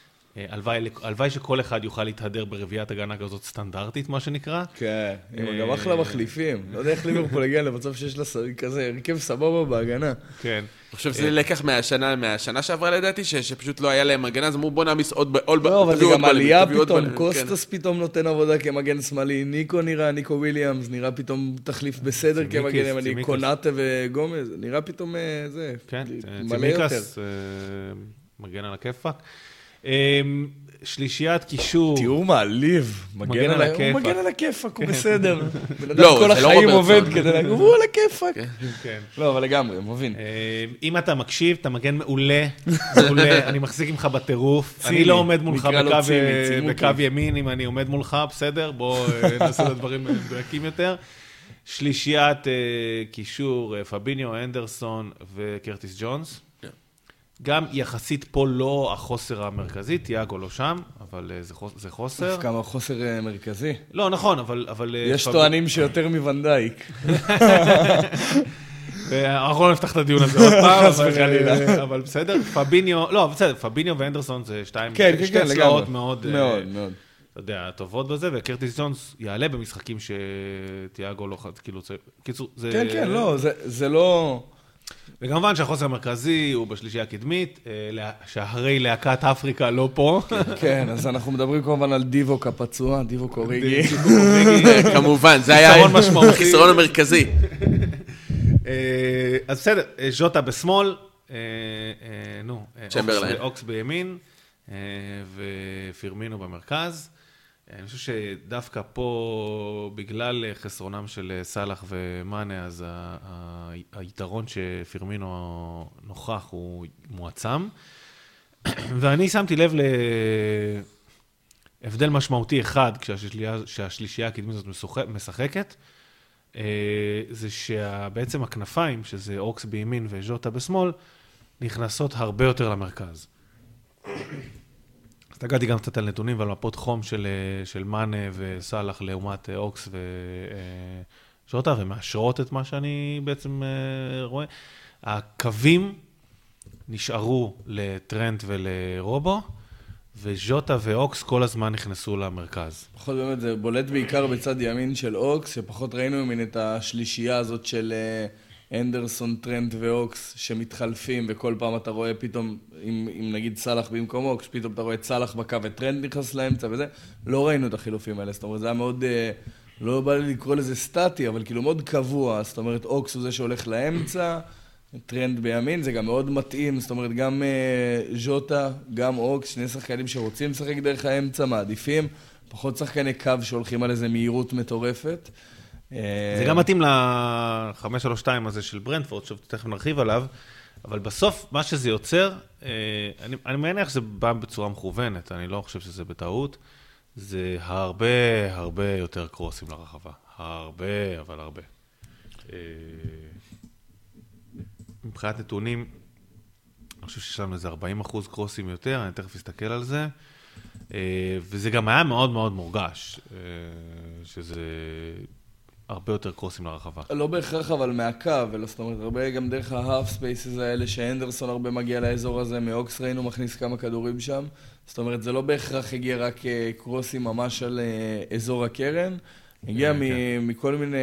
הלוואי שכל אחד יוכל להתהדר ברביעיית הגנה כזאת סטנדרטית, מה שנקרא. כן, גם אחלה מחליפים. לא יודע איך ליברפול הגיע למצב שיש לה כזה הרכב סבבה בהגנה. כן. אני חושב שזה לקח מהשנה, מהשנה שעברה לדעתי, שפשוט לא היה להם הגנה, אז אמרו בוא נעמיס עוד... עוד לא, אבל זה גם עלייה פתאום, קוסטאס פתאום נותן עבודה כמגן שמאלי, ניקו נראה, ניקו וויליאמס, נראה פתאום תחליף בסדר כמגן ימני, קונאטה וגומז, נראה פתאום אה, זה, כן, מלא יותר. אה, מגן על הכיפאק. אמ, שלישיית קישור. תיאור מעליב. מגן על הכיפאק. הוא מגן על הכיפאק, הוא. בסדר. בן אדם לא, כל לא החיים עובד כדי להגיד, הוא על הכיפאק. כן. כן. לא, אבל לגמרי, מבין. אמ, אם אתה מקשיב, אתה מגן מעולה, מעולה, אני מחזיק ממך בטירוף. אני לא עומד מולך בקו ימין, אם אני עומד מולך, בסדר? בוא אה, נעשה את הדברים מדויקים יותר. שלישיית אה, קישור, אה, פביניו, אנדרסון וקרטיס ג'ונס. גם יחסית פה לא החוסר המרכזי, תיאגו לא שם, אבל אה, זה, חוס, זה חוסר. כמה חוסר אה, מרכזי. לא, נכון, אבל... אבל אה, יש. טוענים שיותר מוונדייק. אנחנו לא נפתח את הדיון הזה עוד פעם, חס אבל, וחלילה. אבל בסדר, פביניו, לא, בסדר, פביניו ואנדרסון זה שתיים, כן, כן, שתי כן, צלעות. מאוד, מאוד, מאוד. אתה יודע, טובות בזה, וקרטיס ג'ונס יעלה במשחקים שתיאגו לא, ח- כאילו, קיצור, זה... כן, כן, לא, זה לא... וכמובן שהחוסר המרכזי הוא בשלישייה הקדמית, אה, שהרי להקת אפריקה לא פה. כן, אז אנחנו מדברים כמובן על דיווק הפצוע, דיווק אוריגי. כמובן, זה היה. החיסרון המרכזי. אה, אז בסדר, אה, ז'וטה בשמאל, נו. אוקס- בימין, ופירמינו במרכז. אני חושב שדווקא פה, בגלל אה, חסרונם של אה, סאלח ומאנה, אז ה- ה- היתרון שפירמינו נוכח הוא מועצם. ואני שמתי לב להבדל משמעותי אחד כשהשלישייה הקדמית הזאת משחקת, אה, זה שבעצם הכנפיים, שזה אוקס בימין וז'וטה בשמאל, נכנסות הרבה יותר למרכז. הסתכלתי גם קצת על נתונים ועל מפות חום של, אה, של מאנה וסאלח לעומת אה, אוקס וז'וטה, ומאשרות את מה שאני בעצם אה, רואה. הקווים נשארו לטרנט ולרובו, וז'וטה ואוקס כל הזמן נכנסו למרכז. פחות באמת, זה בולט בעיקר בצד ימין של אוקס, שפחות ראינו מימין את השלישייה הזאת של אה, אנדרסון, טרנט ואוקס, שמתחלפים, וכל פעם אתה רואה פתאום, אם, אם נגיד סאלח במקום אוקס, פתאום אתה רואה סאלח בקו וטרנט נכנס לאמצע וזה, לא ראינו את החילופים האלה, זאת אומרת, זה היה מאוד, אה, לא בא לי לקרוא לזה סטטי, אבל כאילו מאוד קבוע, זאת אומרת, אוקס הוא זה שהולך לאמצע, טרנט בימין, זה גם מאוד מתאים, זאת אומרת, גם אה, ז'וטה, גם אוקס, שני שחקנים שרוצים לשחק דרך האמצע, מעדיפים, פחות שחקני קו שהולכים על איזה מהירות מטורפת. זה גם מתאים ל-532 הזה של ברנדפורד, שתכף נרחיב עליו, אבל בסוף, מה שזה יוצר, אה, אני, אני מניח שזה בא בצורה מכוונת, אני לא חושב שזה בטעות, זה הרבה הרבה יותר קרוסים לרחבה. הרבה, אבל הרבה. אה, מבחינת נתונים, אני חושב שיש לנו איזה 40 אחוז קרוסים יותר, אני תכף אסתכל על זה. אה, וזה גם היה מאוד מאוד מורגש, שזה הרבה יותר קרוסים לרחבה. לא בהכרח אבל מהקו, אלא זאת אומרת, הרבה גם דרך ה half spaces האלה, שאנדרסון הרבה מגיע לאזור הזה, מאוקס ראינו מכניס כמה כדורים שם. זאת אומרת, זה לא בהכרח הגיע רק אה, קרוסים ממש על אה, אזור הקרן, הגיע כן, מ- כן. מכל מיני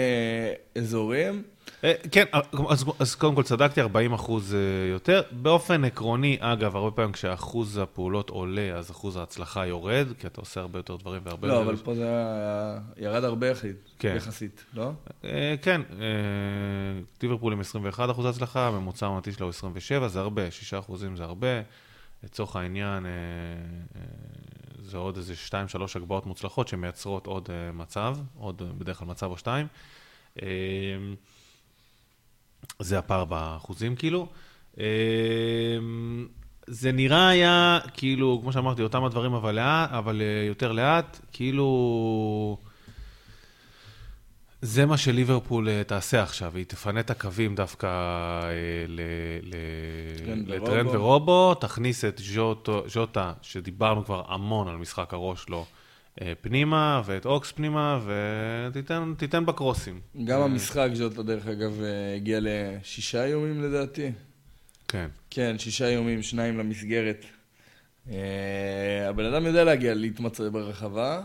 אזורים. אה, כן, אז, אז קודם כל צדקתי, 40 אחוז אה, יותר. באופן עקרוני, אגב, הרבה פעמים כשאחוז הפעולות עולה, אז אחוז ההצלחה יורד, כי אתה עושה הרבה יותר דברים והרבה... לא, אבל פה זה ירד הרבה יחסית, כן. יחסית, לא? אה, כן, אה, ליברפול עם 21 אחוז הצלחה, הממוצע העונתי שלו הוא 27, זה הרבה, 6 אחוזים זה הרבה. לצורך העניין, אה, אה, זה עוד איזה 2-3 הגבהות מוצלחות שמייצרות עוד אה, מצב, עוד אה, בדרך כלל מצב או שתיים. זה הפער באחוזים כאילו. אה, זה נראה היה, כאילו, כמו שאמרתי, אותם הדברים, אבל, לאט, אבל אה, יותר לאט, כאילו... זה מה שליברפול אה, תעשה עכשיו, היא תפנה את הקווים דווקא אה, ל- ל- טרנט לטרנט ורובו. תכניס את ז'וטה, שדיברנו כבר המון על משחק הראש שלו, אה, פנימה, ואת אוקס פנימה, ותיתן תיתן בקרוסים. גם אה, המשחק ז'וטה, דרך אגב, אה, הגיע לשישה איומים לדעתי. כן. כן, שישה איומים, שניים למסגרת. אה, הבן אדם יודע להגיע, להתמצא ברחבה.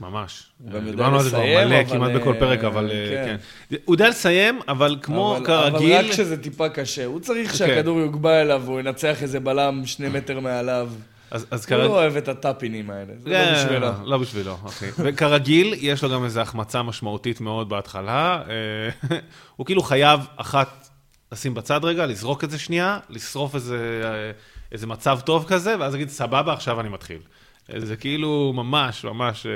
ממש. הוא דיברנו על זה כבר מלא, כמעט בכל אה, פרק, אבל אה, כן. כן. הוא יודע לסיים, אבל כמו כרגיל... אבל רק כשזה טיפה קשה. הוא צריך כן. שהכדור יוגבה אליו והוא ינצח איזה בלם שני מטר מעליו. אז, אז הוא כרגיל... לא אוהב את הטאפינים האלה, זה לא כן, בשבילו. לא בשבילו, אוקיי. וכרגיל, יש לו גם איזו החמצה משמעותית מאוד בהתחלה. אה, הוא כאילו חייב אחת לשים בצד רגע, לזרוק את זה שנייה, לשרוף איזה, אה, מצב טוב כזה, ואז להגיד, סבבה, עכשיו אני מתחיל. אה, זה כאילו ממש, ממש,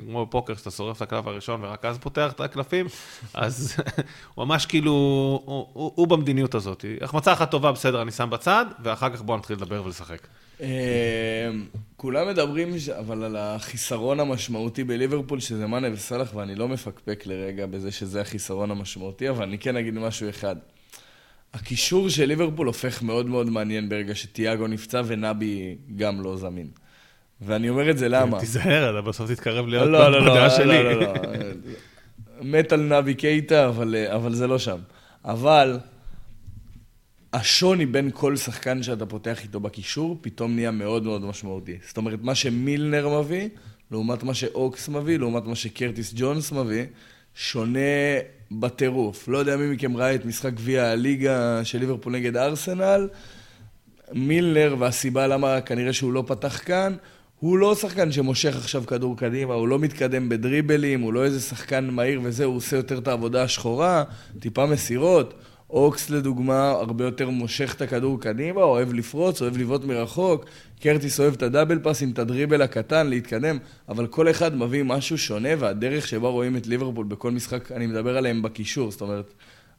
כמו בפוקר, שאתה שורף את הקלף הראשון ורק אז פותח את הקלפים, אז הוא ממש כאילו, הוא, הוא, הוא במדיניות הזאת. החמצה אחת טובה, בסדר, אני שם בצד, ואחר כך בואו נתחיל לדבר ולשחק. אה, כולם מדברים, אבל על החיסרון המשמעותי בליברפול, שזה מאנה וסאלח, ואני לא מפקפק לרגע בזה שזה החיסרון המשמעותי, אבל אני כן אגיד משהו אחד. הקישור של ליברפול הופך מאוד מאוד מעניין ברגע שתיאגו נפצע ונבי גם לא זמין. ואני אומר את זה למה? תיזהר, אתה בסוף תתקרב להיות לא, לא, לא, לא, שלי. לא, לא. מת על נבי קייטה, אבל, אבל זה לא שם. אבל השוני בין כל שחקן שאתה פותח איתו בקישור, פתאום נהיה מאוד מאוד משמעותי. זאת אומרת, מה שמילנר מביא, לעומת מה שאוקס מביא, לעומת מה שקרטיס ג'ונס מביא, שונה בטירוף. לא יודע מי מכם ראה את משחק גביע הליגה של ליברפול נגד ארסנל. מילנר, והסיבה למה כנראה שהוא לא פתח כאן, הוא לא שחקן שמושך עכשיו כדור קדימה, הוא לא מתקדם בדריבלים, הוא לא איזה שחקן מהיר וזה, הוא עושה יותר את העבודה השחורה, טיפה מסירות. אוקס לדוגמה, הרבה יותר מושך את הכדור קדימה, אוהב לפרוץ, אוהב לבעוט מרחוק. קרטיס אוהב את הדאבל פאסים, את הדריבל הקטן, להתקדם, אבל כל אחד מביא משהו שונה, והדרך שבה רואים את ליברפול בכל משחק, אני מדבר עליהם בקישור, זאת אומרת,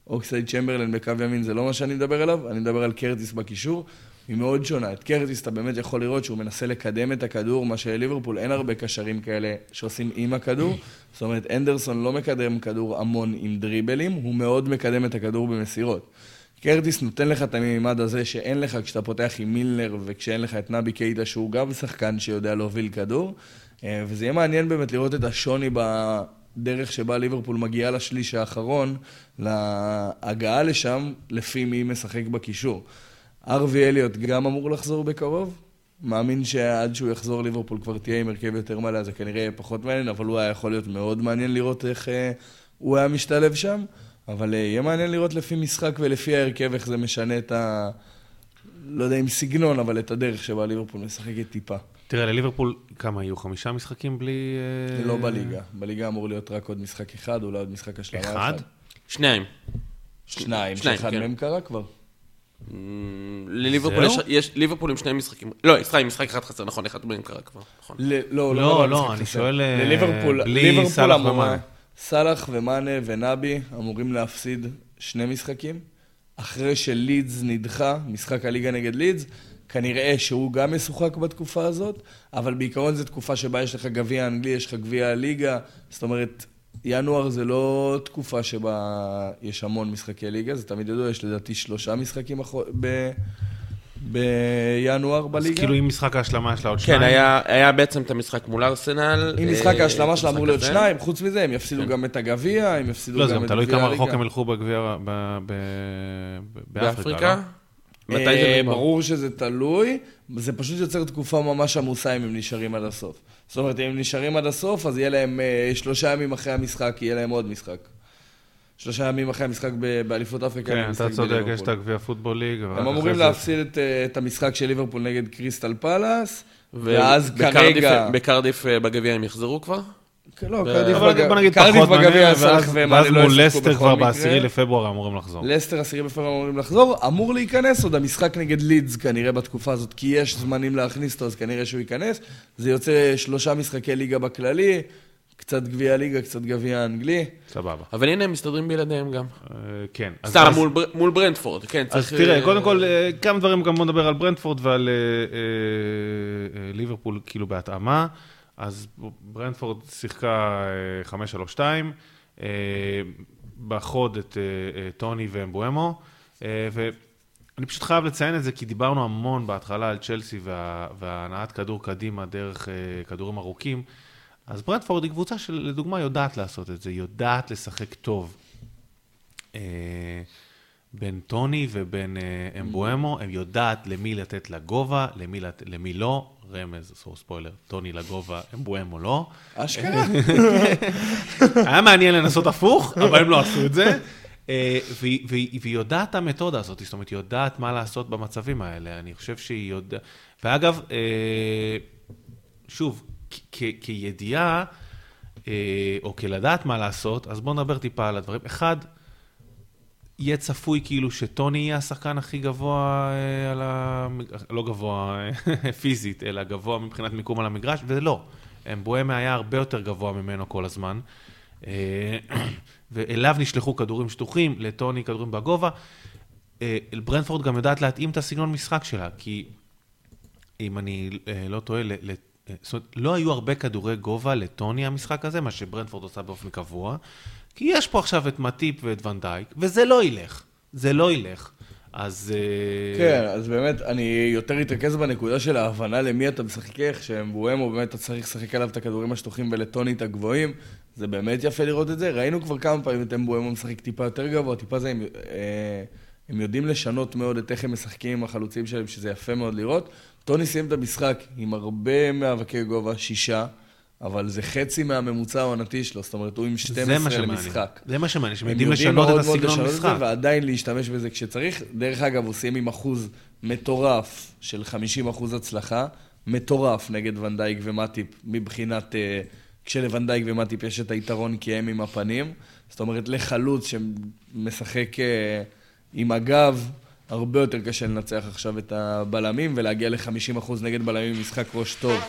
אוקסייד צ'מברלן בקו ימין זה לא מה שאני מדבר עליו, אני מדבר על קרטיס בקישור. היא מאוד שונה. את קרטיס אתה באמת יכול לראות שהוא מנסה לקדם את הכדור, מה שלליברפול אין הרבה קשרים כאלה שעושים עם הכדור. זאת אומרת, אנדרסון לא מקדם כדור המון עם דריבלים, הוא מאוד מקדם את הכדור במסירות. קרטיס נותן לך את המימד הזה שאין לך כשאתה פותח עם מילנר וכשאין לך את נבי קייטה שהוא גם שחקן שיודע להוביל כדור. אה, וזה יהיה מעניין באמת לראות את השוני בדרך שבה ליברפול מגיעה לשליש האחרון, להגעה לשם, לפי מי משחק בקישור. ארווי אליוט גם אמור לחזור בקרוב. מאמין שעד שהוא יחזור ליברפול כבר תהיה עם הרכב יותר מלא, זה כנראה יהיה פחות מעניין, אבל הוא היה יכול להיות מאוד מעניין לראות איך אה, הוא היה משתלב שם. אבל אה, יהיה מעניין לראות לפי משחק ולפי ההרכב איך זה משנה את ה... לא יודע אם סגנון, אבל את הדרך שבה ליברפול משחקת טיפה. תראה, לליברפול כמה יהיו? חמישה משחקים בלי... אה, לא בליגה. בליגה אמור להיות רק עוד משחק אחד, אולי עוד משחק השלמה אחד. אחד? שניים. שניים, שניים, שאחד כן. מהם קרה כבר. לליברפול יש? יש ליברפול עם שני משחקים. לא, סליחה, עם משחק אחד חסר, נכון, אחד מהם קרה כבר, נכון. ל- לא, לא, לא, לא, אני חסר. שואל, אה, לליברפול, בלי ליברפול סאלח אמורה- ומאנה. סאלח ומאנה ונבי אמורים להפסיד שני משחקים. אחרי שלידס נדחה, משחק הליגה נגד לידס, כנראה שהוא גם משוחק בתקופה הזאת, אבל בעיקרון זו תקופה שבה יש לך גביע האנגלי, יש לך גביע הליגה, זאת אומרת, ינואר זה לא תקופה שבה יש המון משחקי ליגה, זה תמיד ידוע, יש לדעתי שלושה משחקים אחו- ב- בינואר אז בליגה. כאילו עם משחק ההשלמה יש לה עוד שניים. כן, היה, היה בעצם את המשחק מול ארסנל. משחק אה, ההשלמה שלה אמור להיות. שניים, חוץ מזה הם יפסידו כן. גם את הגביע, הם יפסידו לא, גם זה את גם גביע תלוי הליגה. כמה רחוק הם ילכו בגביע ב- ב- ב- באפריקה, באפריקה? מתי זה אה, נגמר? ברור שזה תלוי, זה פשוט יוצר תקופה ממש עמוסה אם הם נשארים עד הסוף. זאת אומרת, אם הם נשארים עד הסוף, אז יהיה להם אה, שלושה ימים אחרי המשחק, יהיה להם עוד משחק. שלושה ימים אחרי המשחק ב- באליפות אפריקה. כן, אתה צודק. יש את הגביע פוטבול ליג. הם אמורים זה- להפסיד את, אה, את המשחק של ליברפול נגד קריסטל פלאס, ו- ואז כרגע... בקרדיף בגביע הם יחזרו כבר? לא, קרדיף בגביע, ואז- ומאנה ואז לא מול ישחקו לסטר כבר. בעשירי לפברואר אמורים לחזור. לסטר עשירי בפברואר אמורים לחזור, אמור להיכנס עוד המשחק נגד לידס כנראה בתקופה הזאת, כי יש זמנים להכניס אותו, אז כנראה שהוא ייכנס. זה יוצא שלושה משחקי ליגה בכללי, קצת גביע ליגה, קצת גביע אנגלי. סבבה. אבל הנה הם מסתדרים בלעדיהם גם. אה, כן. סתם, מול בר- מול ברנדפורד, כן, אז. תראה, אה, קודם כל, אה, כמה דברים גם בוא נדבר על ברנדפורד ועל ליברפול, כאילו בהתאמה. אז ברנדפורד שיחקה אה, 5-3-2, אה, בחוד את אה, אה, טוני ואמבואמו, אה, ואני פשוט חייב לציין את זה, כי דיברנו המון בהתחלה על צ'לסי וה- והנעת כדור קדימה דרך אה, כדורים ארוכים. אז ברנדפורד היא קבוצה שלדוגמה יודעת לעשות את זה, יודעת לשחק טוב. אה, בין טוני ובין אה, אמבואמו, הם יודעת למי לתת לגובה, למי, לת... למי לא, רמז, אסור ספוילר, טוני לגובה, אמבואמו לא. אשכרה. היה מעניין לנסות הפוך, אבל הם לא עשו את זה. אה, והיא, יודעת את המתודה הזאת, זאת אומרת, היא יודעת מה לעשות במצבים האלה. אני חושב שהיא יודעת... ואגב, אה, שוב, כידיעה, אה, או כלדעת מה לעשות, אז בואו נדבר טיפה על הדברים. אחד, יהיה צפוי כאילו שטוני יהיה השחקן הכי גבוה אה, על ה... לא גבוה אה, פיזית, אלא גבוה מבחינת מיקום על המגרש, ולא. אמבואמה היה הרבה יותר גבוה ממנו כל הזמן. אה, ואליו נשלחו כדורים שטוחים, לטוני כדורים בגובה. ברנדפורד גם יודעת להתאים את הסגנון משחק שלה, כי אם אני לא טועה, זאת אומרת, לא היו הרבה כדורי גובה לטוני המשחק הזה, מה שברנדפורד עושה באופן קבוע, כי יש פה עכשיו את מטיפ ואת ונדייק, וזה לא ילך. זה לא ילך. אז... אה, כן, אז באמת, אני יותר אתרכז בנקודה של ההבנה למי אתה משחק איך, שמבואמו באמת אתה צריך לשחק עליו את הכדורים השטוחים ולטוני את הגבוהים. זה באמת יפה לראות את זה. ראינו כבר כמה פעמים את אמבואמו משחק טיפה יותר גבוה, טיפה זה... הם, אה, הם יודעים לשנות מאוד את איך הם משחקים עם החלוצים שלהם, שזה יפה מאוד לראות. טוני סיים את המשחק עם הרבה מאבקי גובה, שישה. אבל זה חצי מהממוצע העונתי שלו, זאת אומרת, הוא עם 12 למשחק. זה מה שמעניין, שהם יודעים לשנות את הסגנון משחק. ועדיין להשתמש בזה כשצריך. דרך אגב, הוא סיים עם אחוז מטורף של 50 אחוז הצלחה, מטורף נגד ונדייק ומטיפ, מבחינת... אה, כשלוונדייק ומטיפ יש את היתרון כי הם עם הפנים. זאת אומרת, לחלוץ שמשחק אה, עם הגב, הרבה יותר קשה לנצח עכשיו את הבלמים ולהגיע ל-50% נגד בלמים במשחק ראש טוב.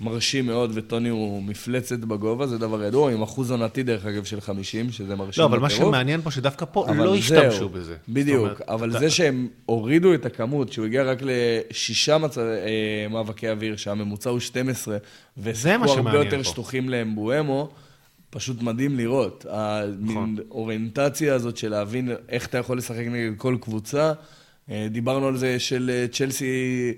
מרשים מאוד, וטוני הוא מפלצת בגובה, זה דבר ידוע, עם אחוז עונתי דרך אגב של 50, שזה מרשים לא, אבל מה שמעניין פה, שדווקא פה לא השתמשו בזה. בדיוק, אומרת, אבל אתה... זה שהם הורידו את הכמות, שהוא הגיע רק לשישה מצ... אה, מאבקי אוויר, שהממוצע הוא 12, וזה הרבה יותר שטוחים לאמבואמו, פשוט מדהים לראות. נכון. האוריינטציה הזאת של להבין איך אתה יכול לשחק נגד כל קבוצה, אה, דיברנו על זה של אה, צ'לסי...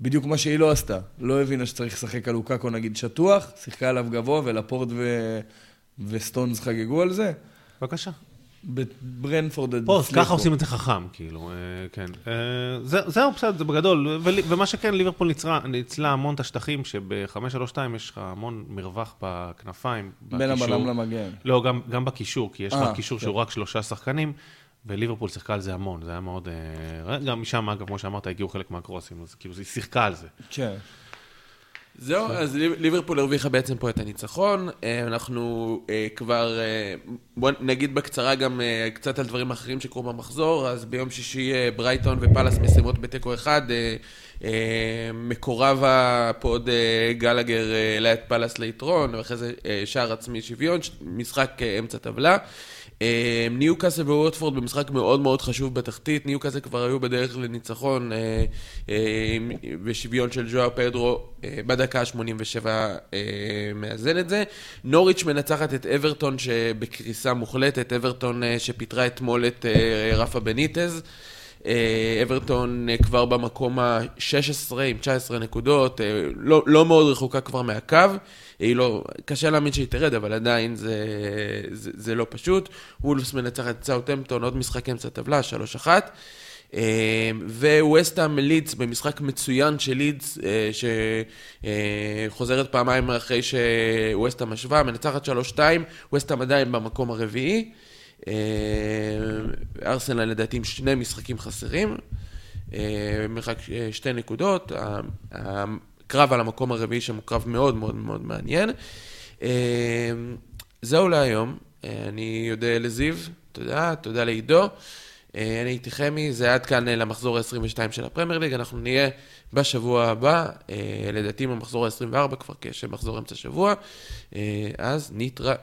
בדיוק מה שהיא לא עשתה. לא הבינה שצריך לשחק על לוקאקו נגיד שטוח, שיחקה עליו גבוה ולפורט ו... וסטונס חגגו על זה. בבקשה. בברנפורד אז ככה עושים את זה חכם, כאילו, אה, כן. אה, זה, זהו, בסדר, זה בגדול. ומה שכן, ליברפול ניצלה, ניצלה המון את השטחים, שב-532 יש לך המון מרווח בכנפיים, בין הבלם למגן. לא, גם, גם בקישור, כי יש לך קישור כן. שהוא רק שלושה שחקנים. וליברפול שיחקה על זה המון, זה היה מאוד... אה, גם משם, אגב, כמו שאמרת, הגיעו חלק מהקרוסים, אז כאילו, היא שיחקה על זה. כן. זהו, אז ליברפול הרוויחה בעצם פה את הניצחון. אה, אנחנו אה, כבר, בוא נגיד בקצרה גם קצת על דברים אחרים שקרו במחזור. אז ביום שישי ברייטון ופאלאס מסיימות בתיקו אחד. מקרוב הפוד גלגר העלה את פאלאס ליתרון, ואחרי זה שער עצמי שוויון, משחק אמצע טבלה. ניוקאסל וווטפורד במשחק מאוד מאוד חשוב בתחתית, ניוקאסל כבר היו בדרך לניצחון אה, אה, ושוויון של ז'ואאו פדרו אה, בדקה ה-87 מאזן את זה. נוריץ' מנצחת את אברטון שבקריסה מוחלטת, אברטון שפיטרה אתמול את רפה בניטז. אברטון כבר במקום ה-16 עם 19 נקודות, לא, לא מאוד רחוקה כבר מהקו. היא לא, קשה להאמין שהיא תרד, אבל עדיין זה, זה, זה לא פשוט. וולפס מנצחת את סאוטהמפטון, עוד משחק אמצע טבלה, 3-1. אה, וווסטהאם לידס במשחק מצוין של לידס, אה, שחוזרת פעמיים אחרי שווסטהאם משווה, מנצחת 3-2, ווסטהאם עדיין במקום הרביעי. אה, ארסנל לדעתי עם שני משחקים חסרים, מרחק שתי נקודות. קרב על המקום הרביעי שם הוא קרב מאוד מאוד מאוד מעניין. אה, זהו להיום, אה, אני אודה לזיו, תודה, תודה לעידו. אה, אני הייתי חמי, זה עד כאן למחזור ה-22 של הפרמייר ליג, אנחנו נהיה בשבוע הבא, לדעתי במחזור ה-24 כבר כשמחזור אמצע שבוע, אז נתראה.